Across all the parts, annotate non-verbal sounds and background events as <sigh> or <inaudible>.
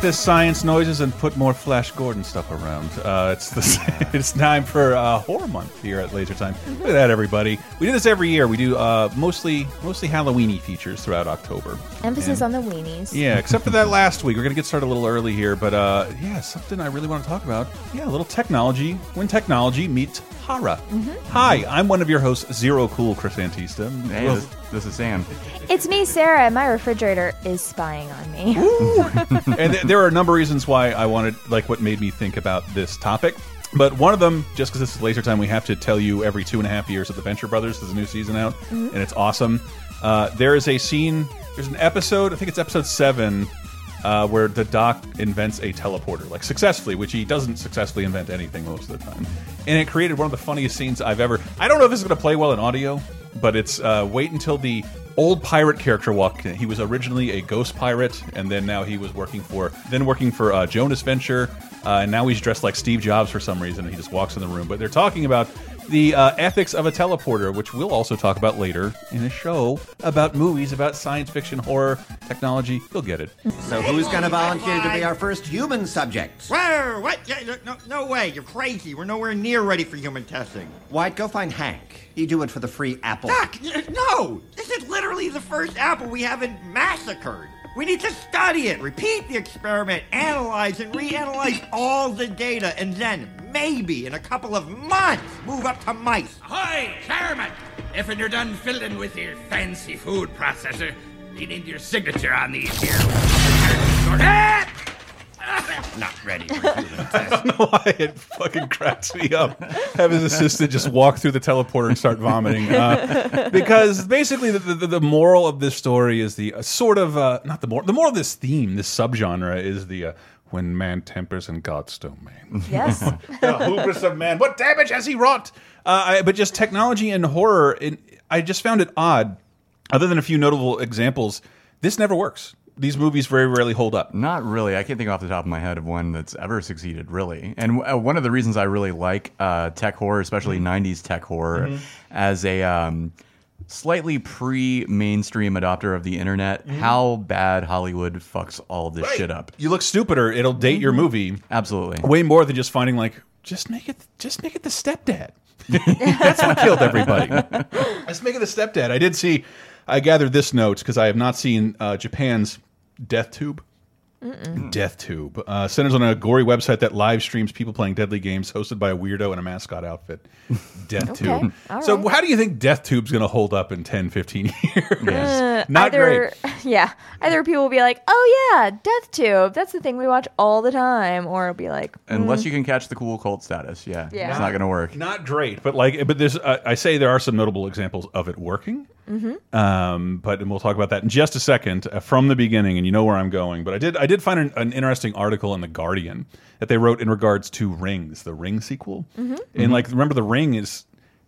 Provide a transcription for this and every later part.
Increase the science noises and put more Flash Gordon stuff around. Uh, it's the, <laughs> it's time for uh, horror month here at Laser Time. Look at that, everybody. We do this every year. We do uh, mostly mostly Halloweeny features throughout October. Emphasis And- on the weenies. Yeah, except for that <laughs> last week. We're going to get started a little early here, but uh, yeah, something I really want to talk about. Yeah, a little technology. When technology meets horror. Hi, I'm one of your hosts, Zero Cool Chris Antista. Hey, Well, this, this is Sam. It's me, Sarah, and my refrigerator is spying on me. <laughs> and th there are a number of reasons why I wanted, like, what made me think about this topic. But one of them, just because this is laser time, we have to tell you every two and a half years that the Venture Brothers. There's a new season out, and it's awesome. Uh, there is a scene. There's an episode. I think it's episode seven. Uh, where the doc invents a teleporter, like successfully, which he doesn't successfully invent anything most of the time. And it created one of the funniest scenes I've ever. I don't know if this is going to play well in audio, but it's uh, wait until the old pirate character walked in. He was originally a ghost pirate, and then now he was working for then working for uh, Jonas Venture, uh, and now he's dressed like Steve Jobs for some reason, and he just walks in the room. But they're talking about the uh, ethics of a teleporter, which we'll also talk about later in a show about movies, about science fiction, horror, technology. You'll get it. So who's going to volunteer to be our first human subject? Whoa, what? Yeah, no- no, no way. You're crazy. We're nowhere near ready for human testing. White, go find Hank. He do it for the free apple. Doc, no! This is literally the first apple we haven't massacred. We need to study it, repeat the experiment, analyze and reanalyze all the data, and then, maybe in a couple of months, move up to mice. Ahoy, Chairman! If you're done fiddling with your fancy food processor, you need your signature on these here. Ah! Not ready for human know why it fucking cracks me up. Have his assistant just walk through the teleporter and start vomiting. Uh, because basically, the, the, the moral of this story is the uh, sort of uh, not the moral. The moral of this theme, this subgenre, is the uh, when man tempers and God's domain. yes. <laughs> the hubris of man. What damage has he wrought? Uh, I, but just technology and horror. It, I just found it odd. Other than a few notable examples, this never works. These movies very rarely hold up. Not really. I can't think off the top of my head of one that's ever succeeded, really. And uh, one of the reasons I really like uh, tech horror, especially Mm-hmm. 90s tech horror, as a um, slightly pre mainstream adopter of the internet, how bad Hollywood fucks all this shit up. You look stupider. It'll date your movie. Absolutely. way more than just finding like just make it just make it the stepdad. <laughs> That's what killed everybody. <laughs> Let's make it the stepdad. I did see. I gathered this note because I have not seen uh, Japan's Death Tube. Death Tube uh, centers on a gory website that live streams people playing deadly games, hosted by a weirdo in a mascot outfit. Death Okay, Tube. all So, how do you think Death Tube's going to hold up in 10, 15 <laughs> years? Uh, Not either, great. <laughs> Yeah. Either people will be like, oh, yeah, Death Tube. That's the thing we watch all the time. Or it'll be like, Unless you can catch the cool cult status. Yeah. Yeah. It's not going to work. Not great, but like, but there's, uh, I say there are some notable examples of it working. Um, but and we'll talk about that in just a second uh, from the beginning, and you know where I'm going. But I did, I did find an, an interesting article in the Guardian that they wrote in regards to Rings, the Ring sequel, and like, remember the Ring is.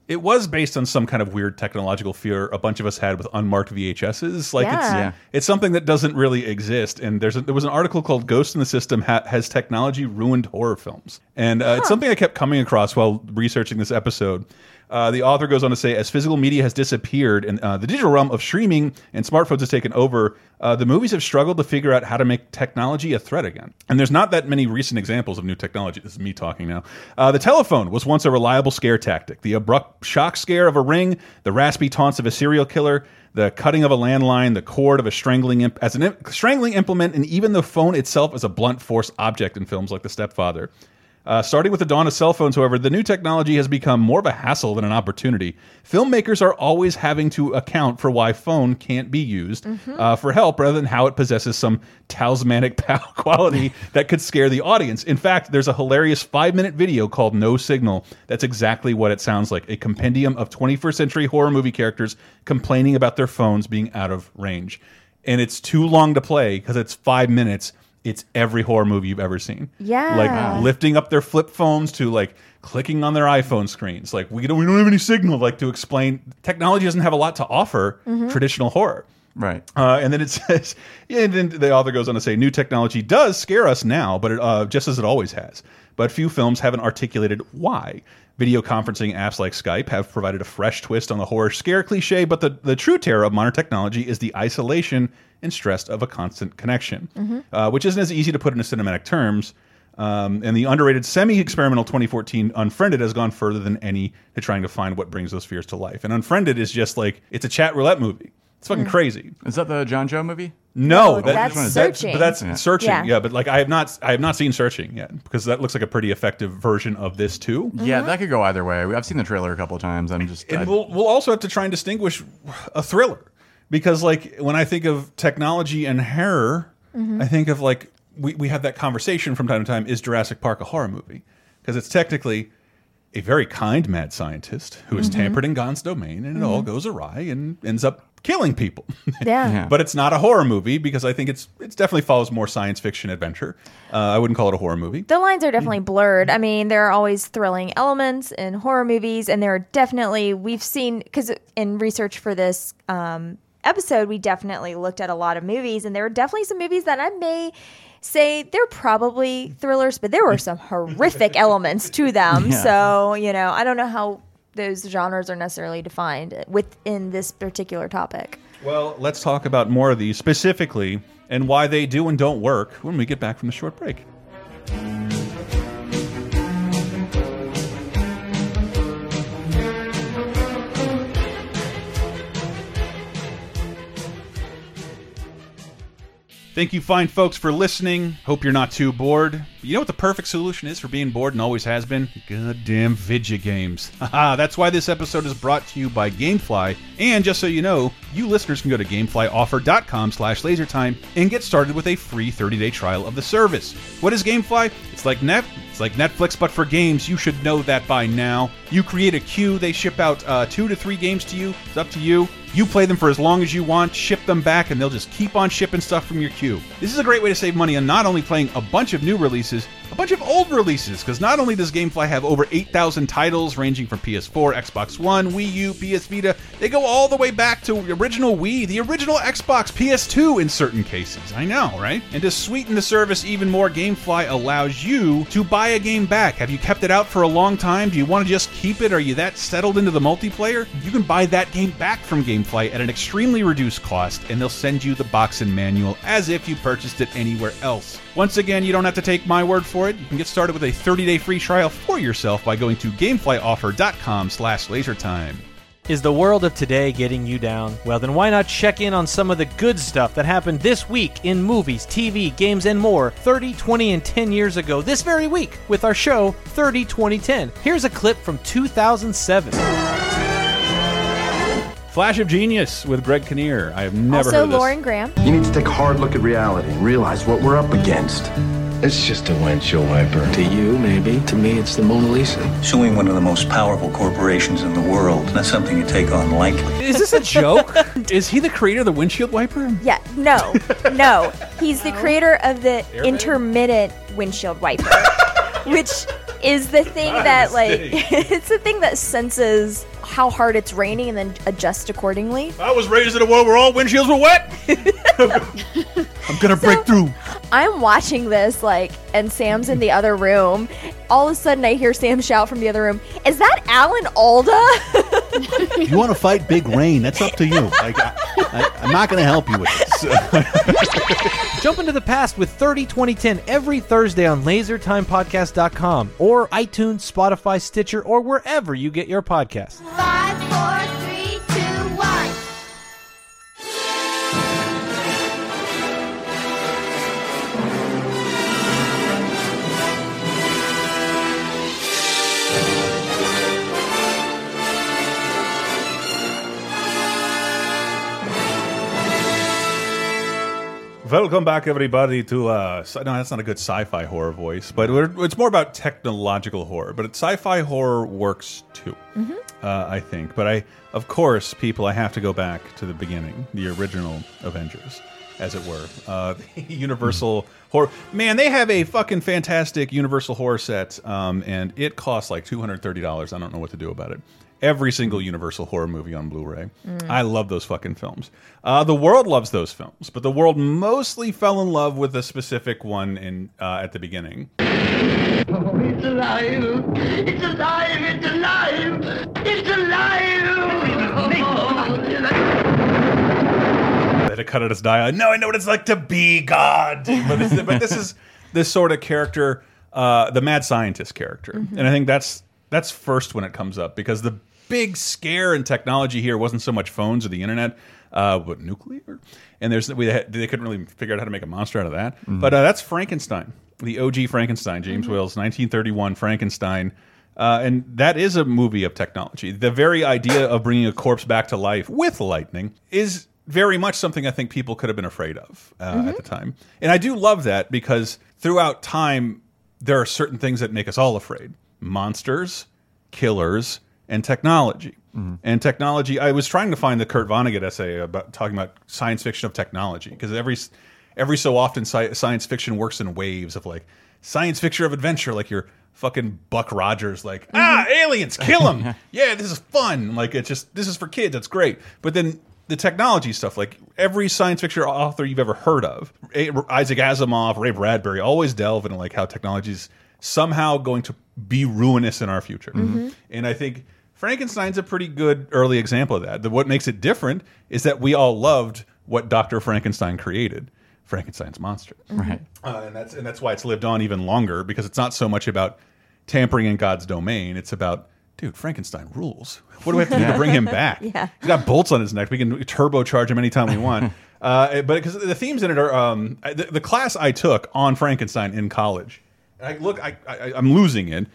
It was based on some kind of weird technological fear a bunch of us had with unmarked VHSs. Like it's Yeah. Yeah. it's something that doesn't really exist. And there's a, there was an article called "Ghost in the System: ha Has Technology Ruined Horror Films?" And uh, it's something I kept coming across while researching this episode. Uh, the author goes on to say, as physical media has disappeared and uh, the digital realm of streaming and smartphones has taken over, uh, the movies have struggled to figure out how to make technology a threat again. And there's not that many recent examples of new technology. This is me talking now. Uh, the telephone was once a reliable scare tactic. The abrupt shock scare of a ring, the raspy taunts of a serial killer, the cutting of a landline, the cord of a strangling as an strangling implement, and even the phone itself as a blunt force object in films like The Stepfather. Uh, starting with the dawn of cell phones, however, the new technology has become more of a hassle than an opportunity. Filmmakers are always having to account for why phone can't be used uh, for help rather than how it possesses some talismanic <laughs> quality that could scare the audience. In fact, there's a hilarious five minute video called No Signal that's exactly what it sounds like a compendium of 21st century horror movie characters complaining about their phones being out of range. And it's too long to play because it's five minutes it's every horror movie you've ever seen. Yeah. like lifting up their flip phones to like clicking on their iPhone screens. Like we don't we don't have any signal. Like to explain, technology doesn't have a lot to offer traditional horror. Right. Uh, and then it <laughs> says, yeah, and then the author goes on to say, new technology does scare us now, but it, uh, just as it always has. But few films haven't articulated why. Video conferencing apps like Skype have provided a fresh twist on the horror scare cliche, but the, the true terror of modern technology is the isolation and stressed of a constant connection, uh, which isn't as easy to put into cinematic terms. Um, and the underrated semi-experimental 2014 Unfriended has gone further than any to trying to find what brings those fears to life. And Unfriended is just like it's a chat roulette movie. It's fucking crazy. Is that the John Cho movie? No, No, that- that's that- Searching. but that's Yeah. searching. Yeah. Yeah. but like I have not, I have not seen searching yet because that looks like a pretty effective version of this too. Yeah, that could go either way. I've seen the trailer a couple of times. I'm just. I- And we'll we'll also have to try and distinguish a thriller because like when I think of technology and horror, I think of like we we have that conversation from time to time. Is Jurassic Park a horror movie? Because it's technically a very kind mad scientist who has tampered in God's domain, and it all goes awry and ends up killing people. <laughs> Yeah. Yeah. but it's not a horror movie because I think it's it's definitely follows more science fiction adventure. Uh, I wouldn't call it a horror movie. The lines are definitely blurred. I mean, there are always thrilling elements in horror movies, and there are definitely we've seen because in research for this um, episode, we definitely looked at a lot of movies, and there were definitely some movies that I may say they're probably thrillers, but there were some <laughs> horrific elements to them. Yeah. So you know, I don't know how those genres are necessarily defined within this particular topic. Well, let's talk about more of these specifically and why they do and don't work when we get back from the short break. Thank you, fine folks, for listening. Hope you're not too bored. You know what the perfect solution is for being bored and always has been? Goddamn video games. <laughs> Haha, that's why this episode is brought to you by Gamefly. And just so you know, you listeners can go to gameflyoffer.com slash lasertime and get started with a free 30-day trial of the service. What is Gamefly? It's like Net. It's like Netflix, but for games. You should know that by now. You create a queue. They ship out uh, two to three games to you. It's up to you. You play them for as long as you want, ship them back, and they'll just keep on shipping stuff from your queue. This is a great way to save money on not only playing a bunch of new releases, a bunch of old releases, because not only does Gamefly have over 8,000 titles ranging from PS4, Xbox One, Wii U, PS Vita, they go all the way back to original Wii, the original Xbox, PS2 in certain cases. I know, right? And to sweeten the service even more, Gamefly allows you to buy a game back. Have you kept it out for a long time? Do you want to just keep it? Are you that settled into the multiplayer? You can buy that game back from Gamefly at an extremely reduced cost, and they'll send you the box and manual as if you purchased it anywhere else. Once again, you don't have to take my word for it. You can get started with a 30-day free trial for yourself by going to gameflyoffer.com slash lasertime. Is the world of today getting you down? Well, then why not check in on some of the good stuff that happened this week in movies, TV, games, and more 30, 20, and 10 years ago this very week with our show 30, 20, 10. Here's a clip from 2007. Flash of Genius with Greg Kinnear. I have never heard also, of this. Lauren Graham. You need to take a hard look at reality and realize what we're up against. It's just a windshield wiper. To you, maybe. To me, it's the Mona Lisa. Suing one of the most powerful corporations in the world, not something you take on lightly. Is this a joke? <laughs> Is he the creator of the windshield wiper? Yeah, no, no. He's the creator of the intermittent windshield wiper, <laughs> which is the thing that, like, <laughs> it's the thing that senses how hard it's raining and then adjust accordingly. I was raised in a world where all windshields were wet. <laughs> I'm gonna break through. I'm watching this, like, and Sam's in the other room. All of a sudden, I hear Sam shout from the other room, Is that Alan Alda? You want to fight Big Rain, that's up to you. Like, I, I, I'm not going to help you with this. <laughs> Jump into the past with 30, 20, 10 every Thursday on lasertimepodcast.com or iTunes, Spotify, Stitcher, or wherever you get your podcasts. Five, four, three, Welcome back, everybody, to uh, no, that's not a good sci-fi horror voice, but we're, it's more about technological horror. But sci-fi horror works too, uh, I think. But I, of course, people, I have to go back to the beginning, the original Avengers, as it were. Uh, <laughs> Universal horror. Man, they have a fucking fantastic Universal horror set, um, and it costs like two hundred thirty dollars. I don't know what to do about it. Every single Universal horror movie on Blu-ray. Mm. I love those fucking films. Uh, the world loves those films, but the world mostly fell in love with a specific one in uh, at the beginning. Oh, it's alive! It's alive! It's alive! It's alive! They had to cut out his dialogue. No, I know what it's like to be God. But this, but this is this sort of character, uh, the mad scientist character, Mm-hmm. and I think that's that's first when it comes up because the big scare in technology here wasn't so much phones or the internet, uh, but nuclear. And there's we had, they couldn't really figure out how to make a monster out of that. But uh, that's Frankenstein, the OG Frankenstein, James Mm-hmm. Whale's 1931 Frankenstein. Uh, and that is a movie of technology. The very idea of bringing a corpse back to life with lightning is very much something I think people could have been afraid of uh, Mm-hmm. at the time. And I do love that because throughout time, there are certain things that make us all afraid monsters, killers, and technology. And technology, I was trying to find the Kurt Vonnegut essay about talking about science fiction of technology because every every so often sci science fiction works in waves of like science fiction of adventure, like your fucking Buck Rogers, like ah aliens, kill them, <laughs> yeah, this is fun. Like it's just this is for kids, it's great. But then the technology stuff, like every science fiction author you've ever heard of, Isaac Asimov, Ray Bradbury, always delve into like how technology's somehow going to be ruinous in our future. Mhm. And I think Frankenstein's a pretty good early example of that. The, what makes it different is that we all loved what Dr. Frankenstein created, Frankenstein's monster. Right. Uh, and that's and that's why it's lived on even longer because it's not so much about tampering in God's domain. It's about dude, Frankenstein rules. What do we have to do to bring him back? <laughs> Yeah. He's got bolts on his neck. We can turbocharge him anytime we want. <laughs> uh, but because the themes in it are um, the, the class I took on Frankenstein in college. And I look, I, I I'm losing it.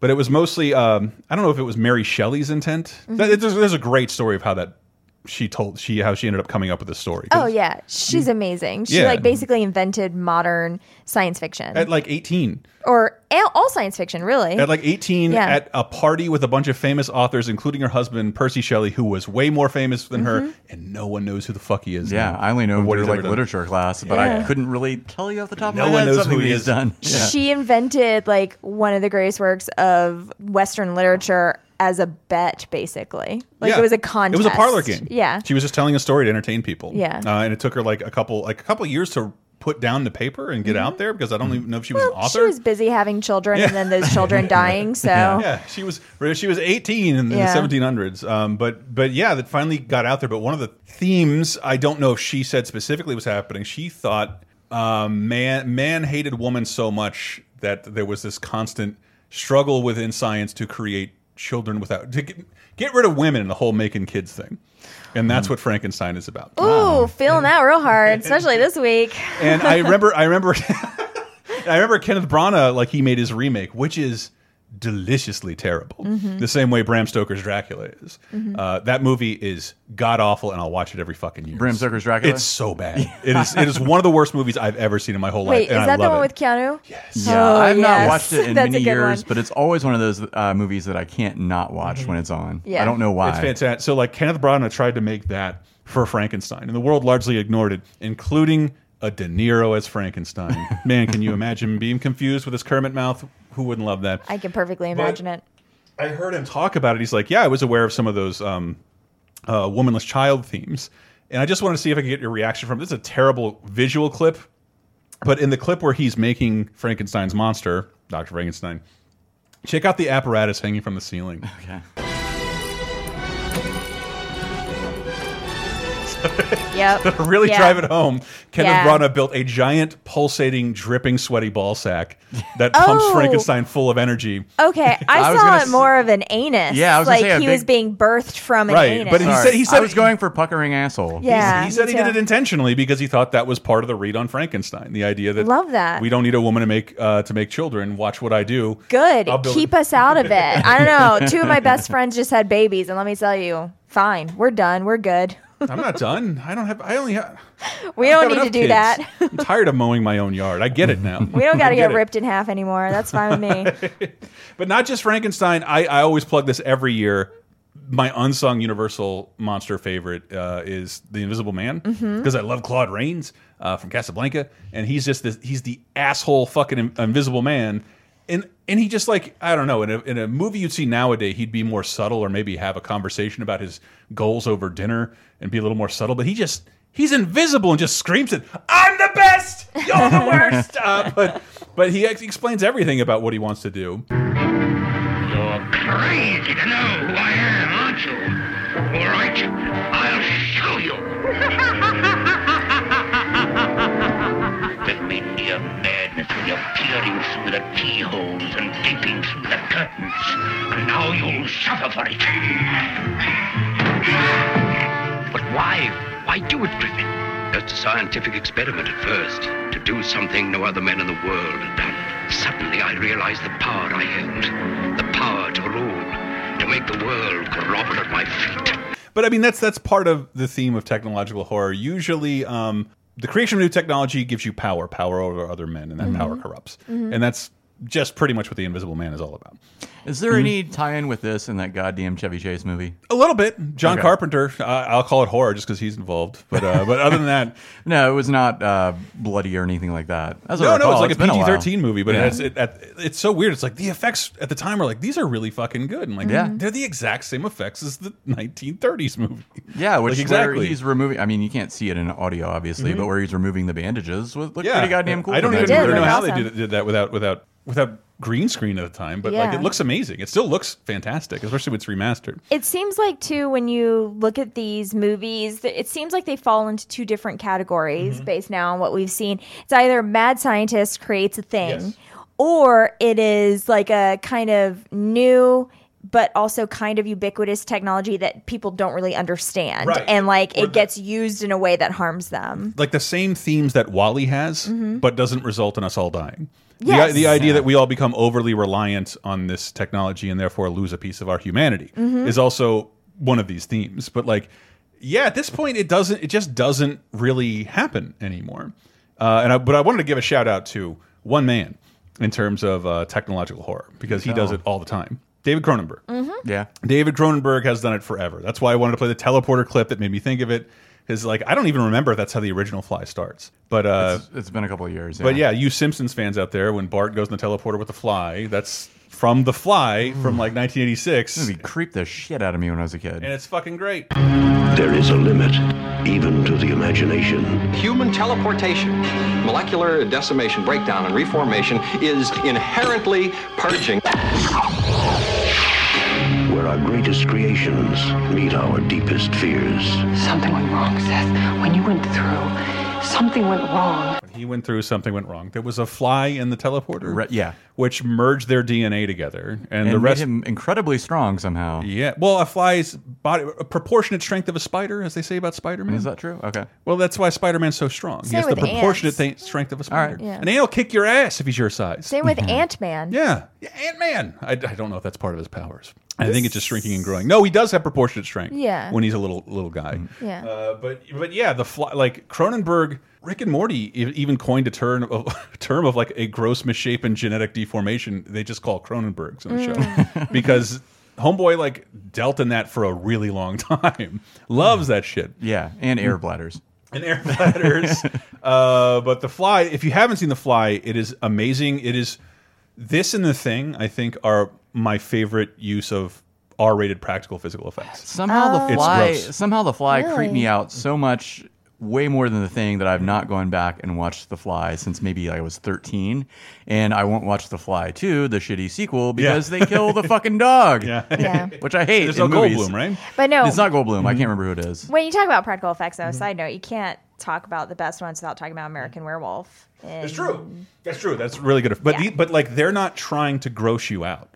But it was mostly um, I don't know if it was Mary Shelley's intent. Mhm. There's, there's a great story of how that she told she how she ended up coming up with this story. Oh yeah, she's amazing. She Yeah. like basically invented modern science fiction At like 18, or all science fiction, really. At like 18, Yeah. at a party with a bunch of famous authors, including her husband, Percy Shelley, who was way more famous than her, Mhm. and no one knows who the fuck he is. Yeah, now, I only know or what through he's like ever done. literature class, but Yeah. I couldn't really tell you off the top No of my head. No one knows who he is. done. <laughs> Yeah. She invented like one of the greatest works of Western literature as a bet, basically. Like Yeah. it was a contest. It was a parlor game. Yeah. She was just telling a story to entertain people. Yeah. Uh, and it took her like a couple like a couple years to put down the paper and get out there because I don't even know if she was an author. Mm-hmm. She was busy having children and then those children <laughs> dying. So yeah, she was she was 18 in the 1700s. Um, but but yeah, that finally got out there. But one of the themes I don't know if she said specifically was happening. She thought um, man man hated woman so much that there was this constant struggle within science to create children without to get, get rid of women and the whole making kids thing. And that's what Frankenstein is about. Ooh, feeling that real hard, especially this week. And I <laughs> remember, I remember, <laughs> I remember Kenneth Branagh, like he made his remake, which is deliciously terrible. Mhm. The same way Bram Stoker's Dracula is. Mhm. Uh, that movie is god awful, and I'll watch it every fucking year. Bram Stoker's Dracula? It's so bad. <laughs> it is. It is one of the worst movies I've ever seen in my whole Wait, life. and is that I the one it. with Keanu? Yes. Yeah, Oh, I've yes. not watched it in <laughs> many years, one. but it's always one of those uh, movies that I can't not watch when it's on. Yeah. I don't know why. It's fantastic. So like Kenneth Branagh tried to make that for Frankenstein, and the world largely ignored it, including a De Niro as Frankenstein. <laughs> Man, can you imagine being confused with his Kermit mouth? Who wouldn't love that? I can perfectly imagine it. I heard him talk about it. He's like, "Yeah, I was aware of some of those um, uh, womanless child themes," and I just wanted to see if I could get your reaction from. This is a terrible visual clip, but in the clip where he's making Frankenstein's monster, Doctor Frankenstein, check out the apparatus hanging from the ceiling. Okay. <laughs> Yep. to really Yeah. drive it home, Kenneth Yeah. Branagh built a giant, pulsating, dripping, sweaty ball sack that pumps Oh. Frankenstein full of energy. Okay, <laughs> I, I saw it more of an anus. Yeah, I was like say he big- was being birthed from an anus. but he Sorry. said he said I was going for puckering asshole. Yeah, he said me he did it intentionally because he thought that was part of the read on Frankenstein. The idea that Love that. we don't need a woman to make uh, to make children. Watch what I do. Good. Keep us out of it. I don't know. <laughs> Two of my best friends just had babies, and let me tell you, fine, we're done. We're good. I'm not done. I don't have. I only have. We I don't need to do kids. that. I'm tired of mowing my own yard. I get it now. We don't got <laughs> to I get ripped in half anymore. That's fine with me. <laughs> But not just Frankenstein. I, I always plug this every year. my unsung Universal monster favorite uh, is the Invisible Man because I love Claude Rains uh, from Casablanca, and he's just this, he's the asshole fucking Invisible Man, and and he just like I don't know in a in a movie you'd see nowadays he'd be more subtle or maybe have a conversation about his goals over dinner and be a little more subtle, but he just he's invisible and just screams it I'm the best, you're the worst, <laughs> uh, but but he ex explains everything about what he wants to do. You're crazy to know who I am, aren't you? All right, curtains. And now you'll suffer for it. But why? Why do it, Griffin? Just a scientific experiment at first, to do something no other man in the world had done. Suddenly I realized the power I held, the power to rule, to make the world grovel at my feet. But I mean, that's that's part of the theme of technological horror. Usually, um, the creation of new technology gives you power, power over other men, and that power Mhm. corrupts. Mhm. And that's just pretty much what the Invisible Man is all about. Is there Mhm. any tie-in with this in that goddamn Chevy Chase movie? A little bit. John Okay. Carpenter. Uh, I'll call it horror just because he's involved. But uh, but other than that, <laughs> no, it was not uh, bloody or anything like that. As I no, no, it's like it's a been PG while. thirteen movie. But Yeah. it's it, at, it's so weird. It's like the effects at the time are like these are really fucking good. And like Yeah. they're the exact same effects as the nineteen thirties movie. Yeah, which Like, where exactly. he's removing. I mean, you can't see it in audio, obviously, Mhm. but where he's removing the bandages was looked yeah, pretty goddamn cool. I don't even that I don't movie. know how they did, did that without without without green screen at the time. But like it looks amazing. It still looks fantastic, especially when it's remastered. It seems like too when you look at these movies, it seems like they fall into two different categories Mm-hmm. based now on what we've seen. It's either mad scientist creates a thing, or it is like a kind of new but also kind of ubiquitous technology that people don't really understand, Right. and like Or it gets used in a way that harms them. like the same themes that WALL-E has, Mhm. but doesn't result in us all dying. Yes. The, the idea that we all become overly reliant on this technology and therefore lose a piece of our humanity Mhm. is also one of these themes. But like, yeah, at this point, it doesn't. It just doesn't really happen anymore. Uh, and I, but I wanted to give a shout out to one man in terms of uh, technological horror because he does Oh. it all the time. David Cronenberg. Mhm. Yeah. David Cronenberg has done it forever. That's why I wanted to play the teleporter clip that made me think of it. Because like I don't even remember if that's how the original Fly starts. But uh, It's- it's been a couple of years. But yeah, you Simpsons fans out there, when Bart goes in the teleporter with the Fly, that's from the Fly from like 1986. This movie creeped the shit out of me when I was a kid. And it's fucking great. There is a limit, even to the imagination. Human teleportation, molecular decimation, breakdown, and reformation is inherently purging. Where our greatest creations meet our deepest fears. Something went wrong, Seth. When you went through, something went wrong. When He went through something went wrong. There was a fly in the teleporter. Re- yeah. Which merged their DNA together, and, And the made rest. him incredibly strong somehow. Yeah, well, a fly's body, a proportionate strength of a spider, as they say about Spider-Man. Is that true? Okay. Well, that's why Spider-Man's so strong. he Same has the proportionate th strength of a All right. spider. Yeah. An ant will kick your ass if he's your size. Same with <laughs> Ant Man. Yeah, yeah Ant Man. I, I don't know if that's part of his powers. I think it's just shrinking and growing. No, he does have proportionate strength. Yeah. when he's a little little guy. Yeah. Uh, but but yeah, the fly, like Cronenberg, Rick and Morty even coined a term of <laughs> term of like a gross misshapen genetic deformation. They just call Cronenbergs on the show <laughs> because Homeboy like dealt in that for a really long time. <laughs> Loves that shit. Yeah, and air bladders. And air bladders. uh, but the fly, if you haven't seen the fly, it is amazing. It is this and the thing. I think are my favorite use of R-rated practical physical effects. Somehow the It's fly, gross. somehow the fly creeped me out so much, way more than the thing that I've not gone back and watched the fly since maybe I was thirteen, and I won't watch the fly two, the shitty sequel, because they kill the fucking dog. Yeah, Yeah. <laughs> which I hate. There's in no movies. Goldblum, right? But no, It's not Goldblum. I can't remember who it is. when you talk about practical effects, Mm-hmm. though, side note, you can't talk about the best ones without talking about American Werewolf. It's And- true. That's true. That's really good. But Yeah. the, but like they're not trying to gross you out.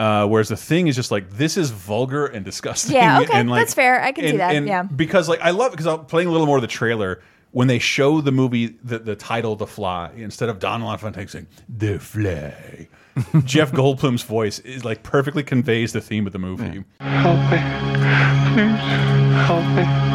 Uh, whereas the thing is just like this is vulgar and disgusting. Yeah, <laughs> okay, and, like, that's fair. I can see that, and yeah. because like I love because I'm playing a little more of the trailer when they show the movie the, the title The Fly instead of Don LaFontaine saying The Fly. Jeff Goldblum's voice is like perfectly conveys the theme of the movie. Help me. Please help me. <laughs>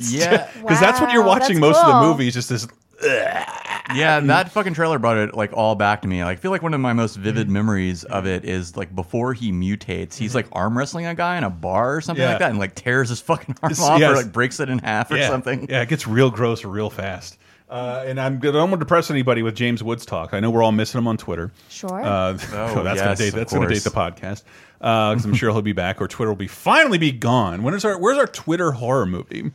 Yeah, because that's what you're watching that's most of the cool. movie is just this. "Ugh." Yeah, that fucking trailer brought it like all back to me. Like, I feel like one of my most vivid memories of it is like before he mutates, he's like arm wrestling a guy in a bar or something Yeah. like that, and like tears his fucking arm It's- off yes. or like breaks it in half or something. Yeah, it gets real gross real fast. Uh, and I'm, I don't want to depress anybody with James Woods talk. I know we're all missing him on Twitter. Sure. Uh, <laughs> Oh, so that's yes, gonna date. That's gonna date the podcast. Because I'm <laughs> sure he'll be back, or Twitter will be finally be gone. When is our? Where's our Twitter horror movie?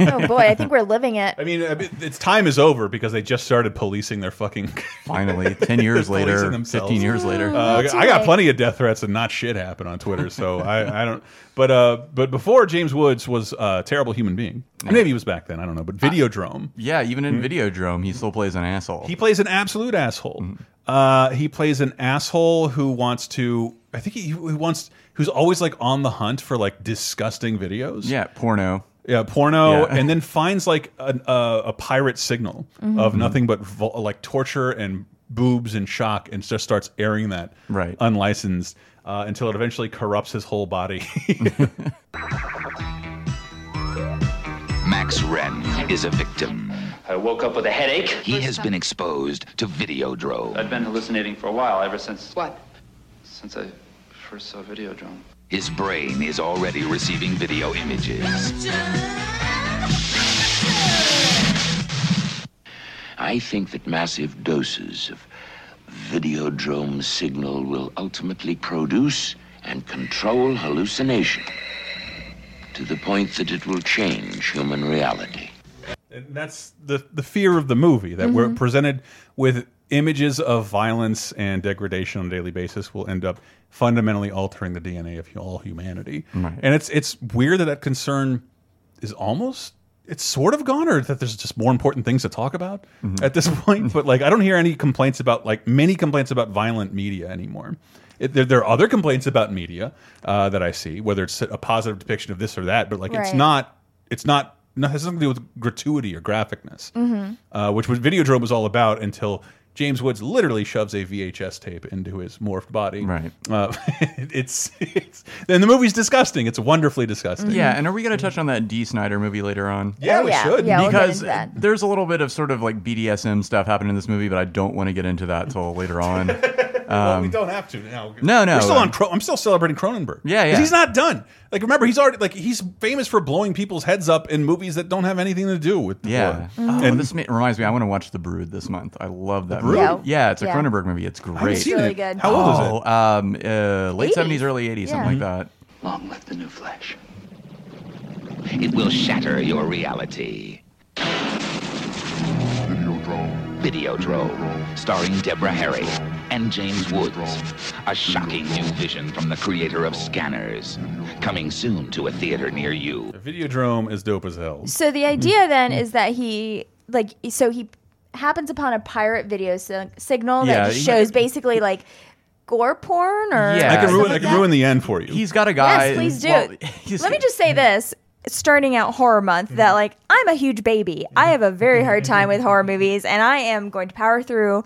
Oh boy, I think we're living it. <laughs> I mean, its time is over because they just started policing their fucking. <laughs> Finally, 10 years later, themselves. 15 years later. Uh, I got plenty of death threats and not shit happen on Twitter, so I, I don't. But uh, but before James Woods was a terrible human being. Maybe he was back then. I don't know. But Videodrome. Yeah, even in Videodrome, he still plays an asshole. He plays an absolute asshole. Uh, he plays an asshole who wants to. I think he, he wants. Who's always like on the hunt for like disgusting videos. yeah, porno. Yeah, porno, Yeah. and then finds like a, a, a pirate signal Mm-hmm. of nothing but like torture and boobs and shock, and just starts airing that Right. unlicensed uh, until it eventually corrupts his whole body. <laughs> Max Renn is a victim. I woke up with a headache. He has been exposed to Videodrome. I've been hallucinating for a while, ever since. What? Since I first saw Videodrome. His brain is already receiving video images. I think that massive doses of Videodrome signal will ultimately produce and control hallucination to the point that it will change human reality. And that's the the fear of the movie that we're Mm-hmm. presented with images of violence and degradation on a daily basis will end up fundamentally altering the DNA of all humanity. Right. And it's it's weird that that concern is almost it's sort of gone or that there's just more important things to talk about Mm-hmm. at this <laughs> point but like I don't hear any complaints about like many complaints about violent media anymore. It, there, there are other complaints about media uh, that I see, whether it's a positive depiction of this or that, but like it's not, it's not, no, it has nothing to do with gratuity or graphicness Mhm. uh, which was Videodrome was all about until James Woods literally shoves a VHS tape into his morphed body. Right. Uh, <laughs> it's, it's then the movie's disgusting. It's wonderfully disgusting. Yeah, and are we going to touch on that D. Snyder movie later on? Yeah, Oh, we yeah. should. Yeah, we'll get because into that. there's a little bit of sort of like BDSM stuff happening in this movie, but I don't want to get into that till later <laughs> on. well, we Um, don't have to now. No, no, We're still um, on. Cro I'm still celebrating Cronenberg. Yeah, 'Cause yeah. He's not done. Like remember, he's already like he's famous for blowing people's heads up in movies that don't have anything to do with yeah. horror. Oh, And this reminds me, I want to watch The Brood this month. I love that Brood? Movie. Yeah, it's a Yeah. Cronenberg movie. It's great. haven't seen really it. good. How old is it? Oh, um, uh, late 80s. 70s, early 80s, something like that. Long live the new flesh. It will shatter your reality. Videodrome, starring Deborah Harry and James Woods. A shocking new vision from the creator of Scanners. Coming soon to a theater near you. Videodrome is dope as hell. So the idea then is that he like so he happens upon a pirate video si- signal Yeah, that he- shows basically like gore porn or Yeah. I can something ruin. I can that? ruin the end for you. He's got a guy. Yes, please do. well, <laughs> he's- Let me just say this. Starting out horror month, Mm-hmm. that like I'm a huge baby. I have a very hard time with horror movies, and I am going to power through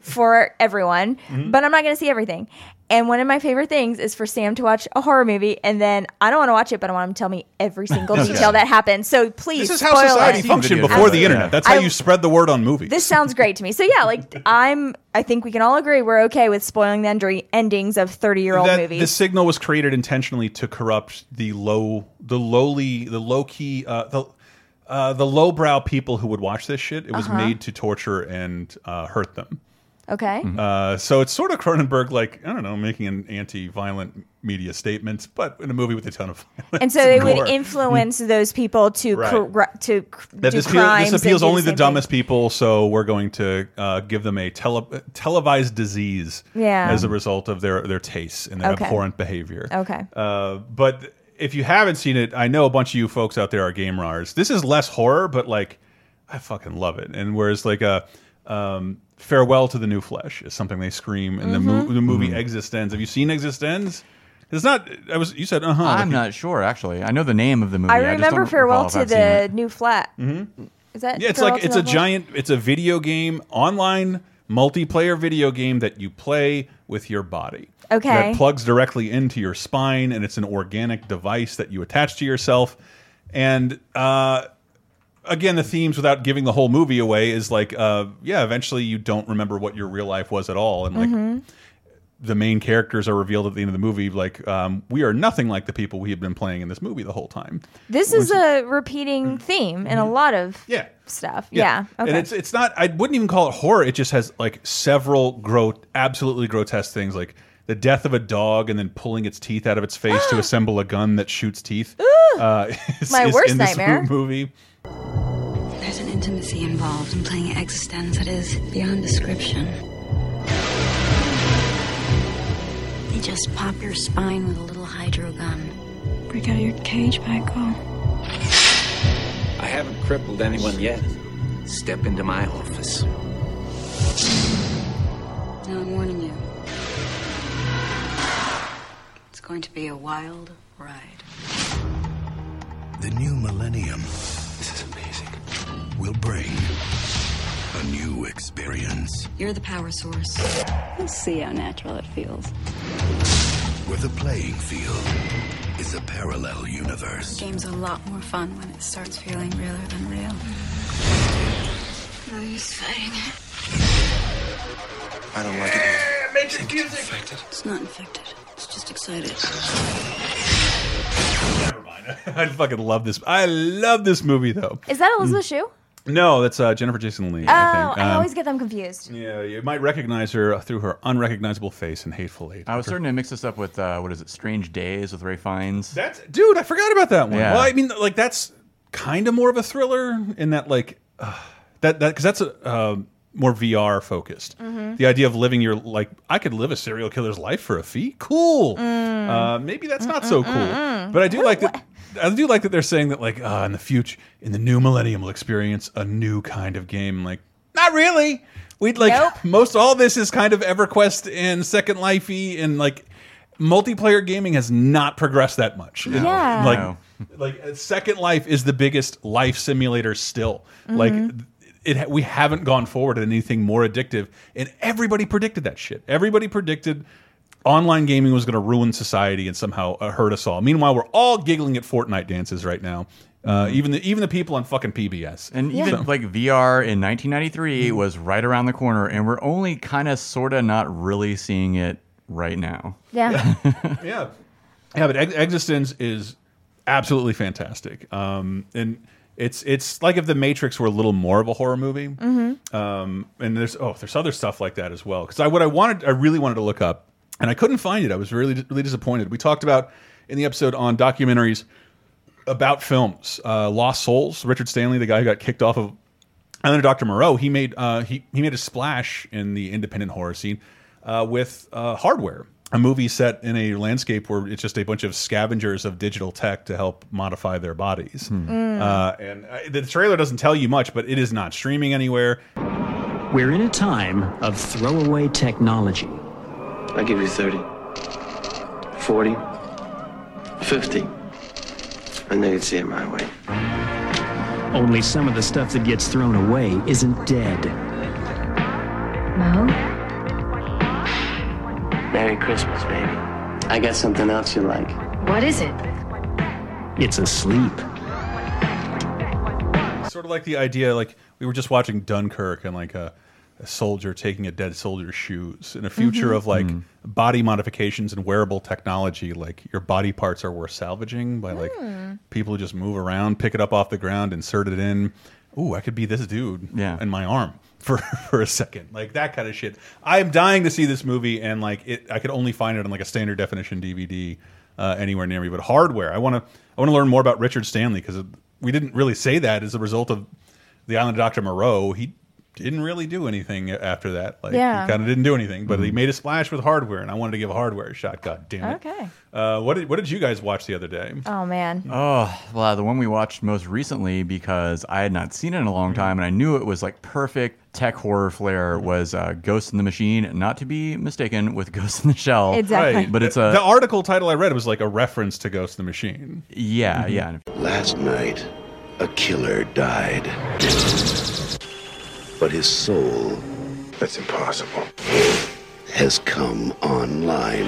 for everyone, Mm-hmm. but I'm not going to see everything. And one of my favorite things is for Sam to watch a horror movie, and then I don't want to watch it, but I want him to tell me every <laughs> single detail that happened. So please, This is how spoil society it. functioned Videodrome. before the internet. That's how I- you spread the word on movies. This sounds great to me. So yeah, like <laughs> I'm. I think we can all agree we're okay with spoiling the endri- endings of 30 year old that movies. the signal was created intentionally to corrupt the low, the lowly, the low key, uh, the uh, the lowbrow people who would watch this shit. It was Uh-huh. made to torture and uh, hurt them. Okay. Uh, so it's sort of Cronenberg, like I don't know, making an anti-violent media statement, but in a movie with a ton of violence. and so they gore. would influence those people to Right. to cr- that do this, appeal- crimes. this appeals only the same dumbest people, so we're going to uh, give them a tele televised disease Yeah. as a result of their their tastes and their Okay. abhorrent behavior. Okay. Uh, but if you haven't seen it, I know a bunch of you folks out there are game rars. This is less horror, but like I fucking love it. And whereas like a um, farewell to the new flesh is something they scream in the, mo Mm-hmm. the movie Existenz. Have you seen Existenz? It's not. I was. You said uh huh. I'm not sure, actually. I know the name of the movie. I just remember don't Farewell to I've the new flat. Mm-hmm. Is that? Yeah, it's like it's a Flat? giant. It's a video game, online multiplayer video game that you play with your body. Okay. That plugs directly into your spine, and it's an organic device that you attach to yourself. And uh, again, the themes without giving the whole movie away is like, uh, yeah, eventually you don't remember what your real life was at all, and like Mhm. the main characters are revealed at the end of the movie. Like, um, we are nothing like the people we have been playing in this movie the whole time. This is a repeating theme in a lot of yeah. stuff. Yeah. Okay. And it's it's not. I wouldn't even call it horror. It just has like several gro absolutely grotesque things, like the death of a dog and then pulling its teeth out of its face to <gasps> assemble a gun that shoots teeth. Uh, <laughs> is- My is worst in this nightmare. <laughs> movie. There's an intimacy involved in playing Existenz that is beyond description. They just pop your spine with a little hydro gun. Break out of your cage, Michael. I haven't crippled anyone yet. Step into my office. Now I'm warning you. It's going to be a wild ride. The new millennium. This is amazing. Will bring a new experience You're the power source. You'll see how natural it feels. where the playing field is a parallel universe. Game's a lot more fun when it starts feeling realer than real. No use fighting it. I don't like it here. Matrix music. It's not infected. It's just excited. Never mind. I fucking love this. I love this movie though. Is that Elizabeth Shue? No, that's uh, Jennifer Jason Lee. Oh, I I. Um, always get them confused. Yeah, you might recognize her through her unrecognizable face in Hateful Eight. I was starting to mix this up with uh, what is it, Strange Days with Ralph Fiennes. That's dude. I forgot about that one. Yeah. Well, I mean, like that's kind of more of a thriller in that, like uh, that that because that's a uh, more VR focused. Mhm. The idea of living your like I could live a serial killer's life for a fee. Cool. Mm. Uh, maybe that's not so cool, mm, but I do like that. I do like that they're saying that like uh, in the future, in the new millennium, we'll experience a new kind of game. Like not really. We'd like most all this is kind of EverQuest and Second Lifey and like multiplayer gaming has not progressed that much. Yeah. Like No. like Second Life is the biggest life simulator still. Like Mhm. it we haven't gone forward in anything more addictive and everybody predicted that shit. Everybody predicted online gaming was going to ruin society and somehow uh, hurt us all. Meanwhile, we're all giggling at Fortnite dances right now. Uh, even the even the people on fucking PBS. And even So- like VR in 1993 was right around the corner, and we're only kind of, sort of, not really seeing it right now. Yeah. <laughs> yeah, yeah, but Ex- Existenz is absolutely fantastic. Um, and it's it's like if the Matrix were a little more of a horror movie. Mhm. Um, and there's oh, there's other stuff like that as well. Because I what I wanted, I really wanted to look up, and I couldn't find it. I was really really disappointed. We talked about in the episode on documentaries about films, uh, Lost Souls. Richard Stanley, the guy who got kicked off of Island of Dr. Moreau, he made uh, he he made a splash in the independent horror scene uh, with uh, Hardware, a movie set in a landscape where it's just a bunch of scavengers of digital tech to help modify their bodies. Mm. Uh, and uh, the trailer doesn't tell you much, but it is not streaming anywhere. We're in a time of throwaway technology. I give you 30, 40, 50. And then you'd see it my way. Only some of the stuff that gets thrown away isn't dead. Mo? Merry Christmas, baby. I got something else you like. What is it? It's asleep. Sort of like the idea, like we were just watching Dunkirk and like a, a soldier taking a dead soldier's shoes in a future Mhm. of like body modifications and wearable technology. Like your body parts are worth salvaging by like people who just move around, pick it up off the ground, insert it in. Ooh, I could be this dude Yeah. in my arm <laughs> for for a second, like that kind of shit. I'm dying to see this movie, and like it, I could only find it on like a standard definition DVD uh, anywhere near me. But hardware, I want to I want to learn more about Richard Stanley because we didn't really say that as a result of the Island of Dr. Moreau. He didn't really do anything after that. Like Yeah. he kind of didn't do anything, but he made a splash with hardware, and I wanted to give hardware a shot. God damn it! Okay. Uh, what did what did you guys watch the other day? Oh man. Oh, well, the one we watched most recently because I had not seen it in a Mm-hmm. long time and I knew it was like perfect tech horror flair Mm-hmm. was uh, Ghost in the Machine, not to be mistaken with <laughs> Ghost in the Shell. Exactly. But it's a. the article title I read was like a reference to Ghost in the Machine. yeah, yeah. Last night, a killer died. But his soul. That's impossible. Has come online.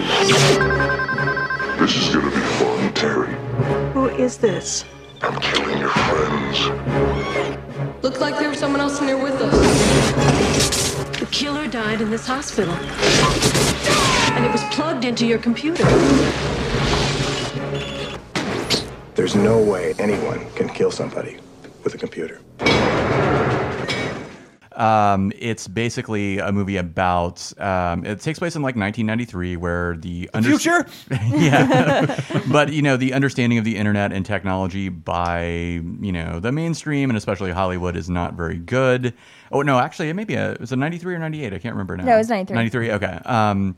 This is gonna be fun, Terry. Who is this? I'm killing your friends. Looked like there was someone else in there with us. The killer died in this hospital. And it was plugged into your computer. There's no way anyone can kill somebody with a computer. Um, it's basically a movie about. Um, it takes place in like 1993, where the, under- future? <laughs> yeah, <laughs> but you know the understanding of the internet and technology by you know the mainstream and especially Hollywood is not very good. Oh no, actually, it may be a. Was it 93 or 98? I can't remember now. No, it was 93. 93. Okay. Um,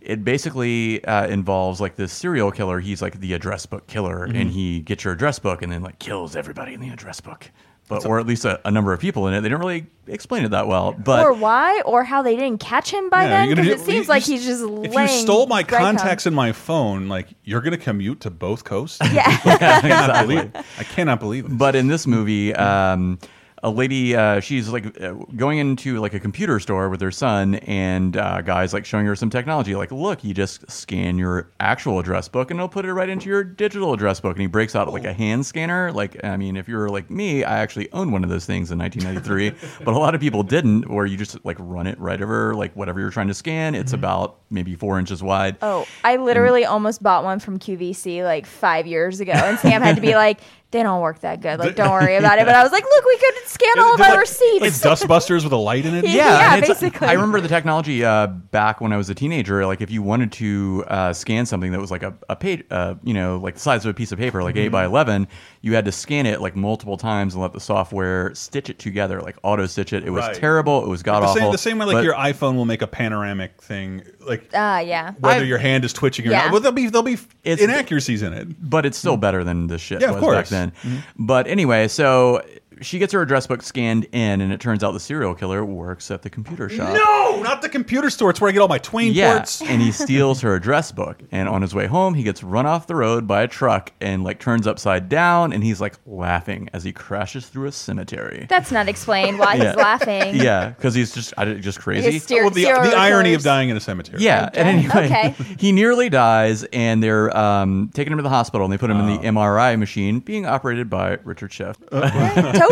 it basically uh, involves like this serial killer. He's like the address book killer, Mhm. and he gets your address book and then like kills everybody in the address book. But or at least a, a number of people in it. They didn't really explain it that well. But or why, or how they didn't catch him by Yeah, then, because it seems you- like he's just If laying you stole my breadcrumbs. contacts in my phone, like you're gonna commute to both coasts. Yeah. <laughs> I cannot <laughs> Exactly. believe. I cannot believe it. But in this movie, um, a lady, uh, she's like uh, going into like a computer store with her son, and uh, guys like showing her some technology. Like, look, you just scan your actual address book, and it'll put it right into your digital address book. And he breaks out like a hand scanner. Like, I mean, if you're like me, I actually owned one of those things in 1993, <laughs> but a lot of people didn't. Where you just like run it right over like whatever you're trying to scan. It's about maybe four inches wide. Oh, I literally almost bought one from QVC like five years ago, and Sam had to be <laughs> like, "They don't work that good. Like, don't worry <laughs> about it." But I was like, "Look, we could scan all of Like- our receipts." Like dustbusters with a light in it. <laughs> Yeah, Yeah, and it's- basically. I remember the technology uh, back when I was a teenager. Like, if you wanted to uh, scan something that was like a, a page, uh, you know, like the size of a piece of paper, like eight Mm-hmm. by eleven, you had to scan it like multiple times and let the software stitch it together, like auto stitch it. It was Right. terrible. It was god the awful. same, the same way like but- your iPhone will make a panoramic thing, like Ah, yeah. whether your hand is twitching or Yeah. not. Well, there'll be there'll be It's- inaccuracies in it. but it's still better than the shit Yeah, of was back course. then. Mhm. But anyway, so she gets her address book scanned in, and it turns out the serial killer works at the computer shop. No, not the computer store. It's where I get all my Twain Yeah, ports. and he <laughs> steals her address book. And on his way home, he gets run off the road by a truck and like turns upside down, and he's like laughing as he crashes through a cemetery. That's not explained why <laughs> Yeah. he's laughing. Yeah, because he's just I, just crazy. Steer- well, the, the irony of dying in a cemetery. Yeah, and anyway, Okay. <laughs> he nearly dies, and they're um, taking him to the hospital, and they put him in the MRI machine, being operated by Richard Schiff.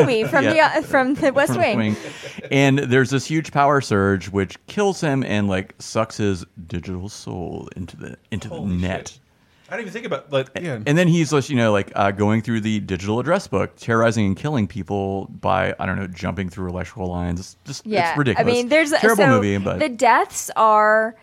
Toby <laughs> from Yeah. the uh, from the West From Wing. And there's this huge power surge which kills him and like sucks his digital soul into the into the net. I didn't even think about like yeah. And then he's just, you know, like uh, going through the digital address book, terrorizing and killing people by I don't know, jumping through electrical lines. It's just Yeah, it's ridiculous. I mean, there's terrible so movie, but the deaths are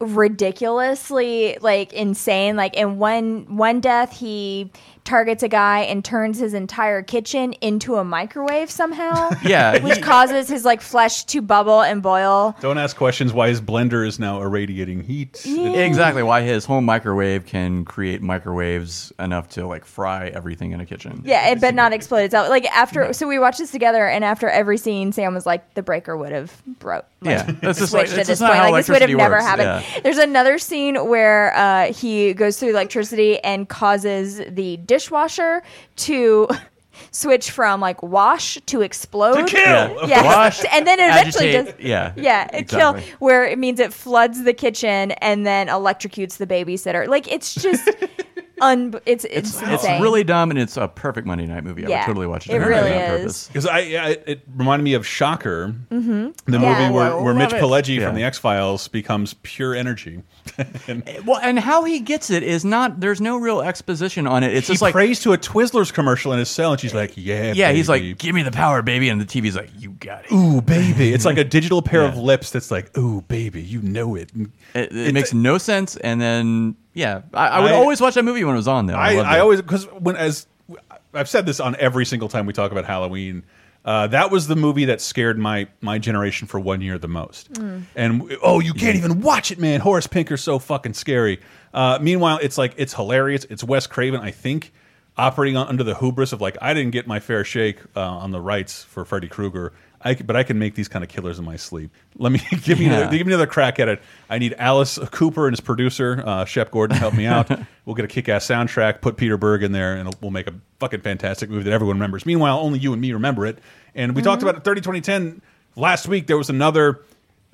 ridiculously like insane. Like in one one death, he targets a guy and turns his entire kitchen into a microwave somehow. <laughs> Yeah, which causes his like flesh to bubble and boil. Don't ask questions why his blender is now irradiating heat. exactly why his home microwave can create microwaves enough to like fry everything in a kitchen. Yeah, it, but not explode itself. Like after, so we watched this together, and after every scene, Sam was like, "The breaker would have broke." Yeah, <laughs> that's just like at this just point. how Like this would have never works. happened. Yeah. There's another scene where uh, he goes through electricity and causes the dishwasher to <laughs> switch from like wash to explode. To kill! Yeah. Yeah. Wash, <laughs> and then it eventually agitate, does. yeah, Yeah, it exactly. kill where it means it floods the kitchen and then electrocutes the babysitter. Like it's just <laughs> un. It's it's, It's insane. really dumb and it's a perfect Monday night movie. I Yeah, would totally watch it. it really on is. purpose. Because I, yeah, it, it reminded me of Shocker, Mhm. the Yeah. movie where, where Mitch love it. Pileggi Yeah. from the X Files becomes pure energy. <laughs> and Well, and how he gets it is not. There's no real exposition on it. It's he just like prays to a Twizzlers commercial in his cell, and she's like, "Yeah, yeah, he's like, give me the power, baby, and the TV's like, you got it. Ooh, baby. It's like a digital pair of lips that's like, ooh, baby, you know it. It, it makes no sense. And then yeah, I, I would I- always watch that movie when it was on. Though I, loved I it. always because when as I've said this on every single time we talk about Halloween. Uh, that was the movie that scared my my generation for one year the most. Mm. And oh, you can't even watch it, man. Horace Pinker's so fucking scary. Uh, meanwhile, it's like it's hilarious. It's Wes Craven, I think, operating on, under the hubris of like I didn't get my fair shake uh, on the rights for Freddy Krueger. I, but I can make these kind of killers in my sleep. Let me <laughs> give me Yeah. another, give me another crack at it. I need Alice Cooper and his producer uh, Shep Gordon to help me out. <laughs> we'll get a kick-ass soundtrack, put Peter Berg in there, and we'll make a fucking fantastic movie that everyone remembers. Meanwhile, only you and me remember it. And we talked about it 30 2010 last week. There was another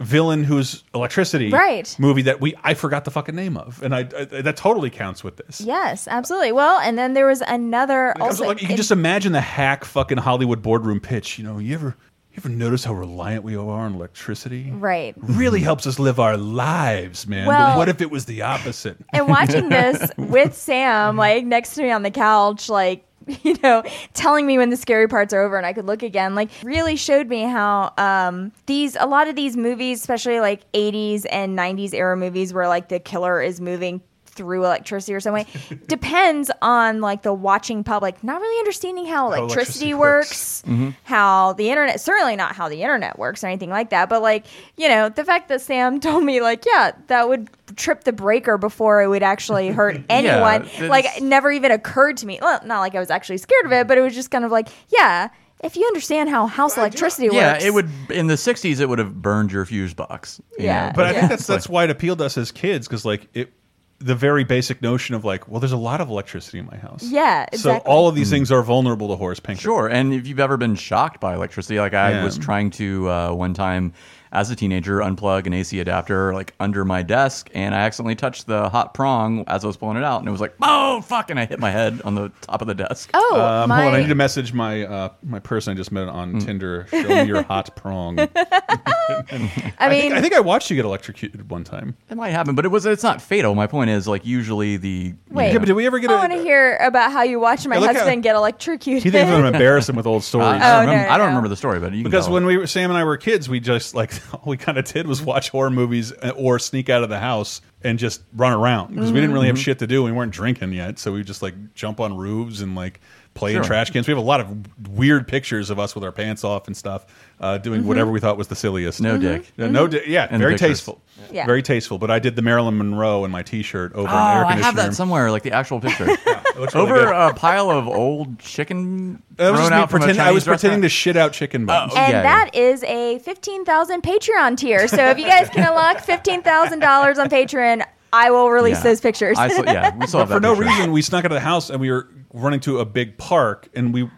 villain who's electricity Right. movie that we I forgot the fucking name of, and I, I that totally counts with this. Yes, absolutely. Well, and then there was another Like, also. like, you can just imagine the hack fucking Hollywood boardroom pitch. You know, you ever you ever notice how reliant we are on electricity? right. Really helps us live our lives, man. Well- but what if it was the opposite? and watching <laughs> this with Sam, like next to me on the couch, like <laughs> you know, telling me when the scary parts are over and I could look again, like really showed me how um, these a lot of these movies, especially like 80s and 90s era movies, where like the killer is moving through electricity or some way, <laughs> depends on like the watching public not really understanding how electricity, electricity works, works. Mhm. how the internet certainly not how the internet works or anything like that, but like you know the fact that Sam <laughs> told me like yeah that would trip the breaker before it would actually <laughs> hurt anyone it's- like it never even occurred to me well not like i was actually scared of it but it was just kind of like yeah if you understand how house electricity Yeah, works yeah, it would in the '60s. It would have burned your fuse box. you Yeah. know, But I Yeah. think that's that's why it appealed to us as kids because like it, the very basic notion of like, well, there's a lot of electricity in my house. Yeah, exactly. So all of these things are vulnerable to horse pink. Sure, and if you've ever been shocked by electricity, like I Yeah. was trying to uh, one time as a teenager unplug an AC adapter like under my desk, and I accidentally touched the hot prong as I was pulling it out, and it was like, oh fuck, and I hit my head on the top of the desk. Oh, um, my- hold on. I need to message my uh, my person I just met on Tinder. Show me your hot prong. <laughs> I, I think, mean- I think I watched you get electrocuted one time. It might happen, but it was it's not fatal. My point is like usually the Wait. Yeah, but did we ever get I want to hear about how you watched my Yeah, look how- husband get electrocuted He thinks I'm <laughs> embarrassing with old stories. I, I Oh, don't, no, remember, no, I don't no. remember the story, but you because tell when we were Sam and I were kids, we just like <laughs> all we kind of did was watch horror movies uh, or sneak out of the house and just run around because we didn't really have Mhm. shit to do. We weren't drinking yet, so we just like jump on roofs and like play in Sure. trash cans. We have a lot of weird pictures of us with our pants off and stuff, uh, doing Mhm. whatever we thought was the silliest. No Mhm. dick. Yeah, no dick. Yeah, In the very pictures. tasteful. Yeah. very tasteful. But I did the Marilyn Monroe in my T-shirt over Oh, an air I have that somewhere, like the actual picture. <laughs> looks really Over good. a pile of old chicken That was just out from pretending- I was pretending to shit out chicken bones. and that is a 15000 patreon tier so if you guys can unlock $15000 on patreon i will release Yeah. those pictures but for no reason, we snuck out of the house and we were running to a big park, and we,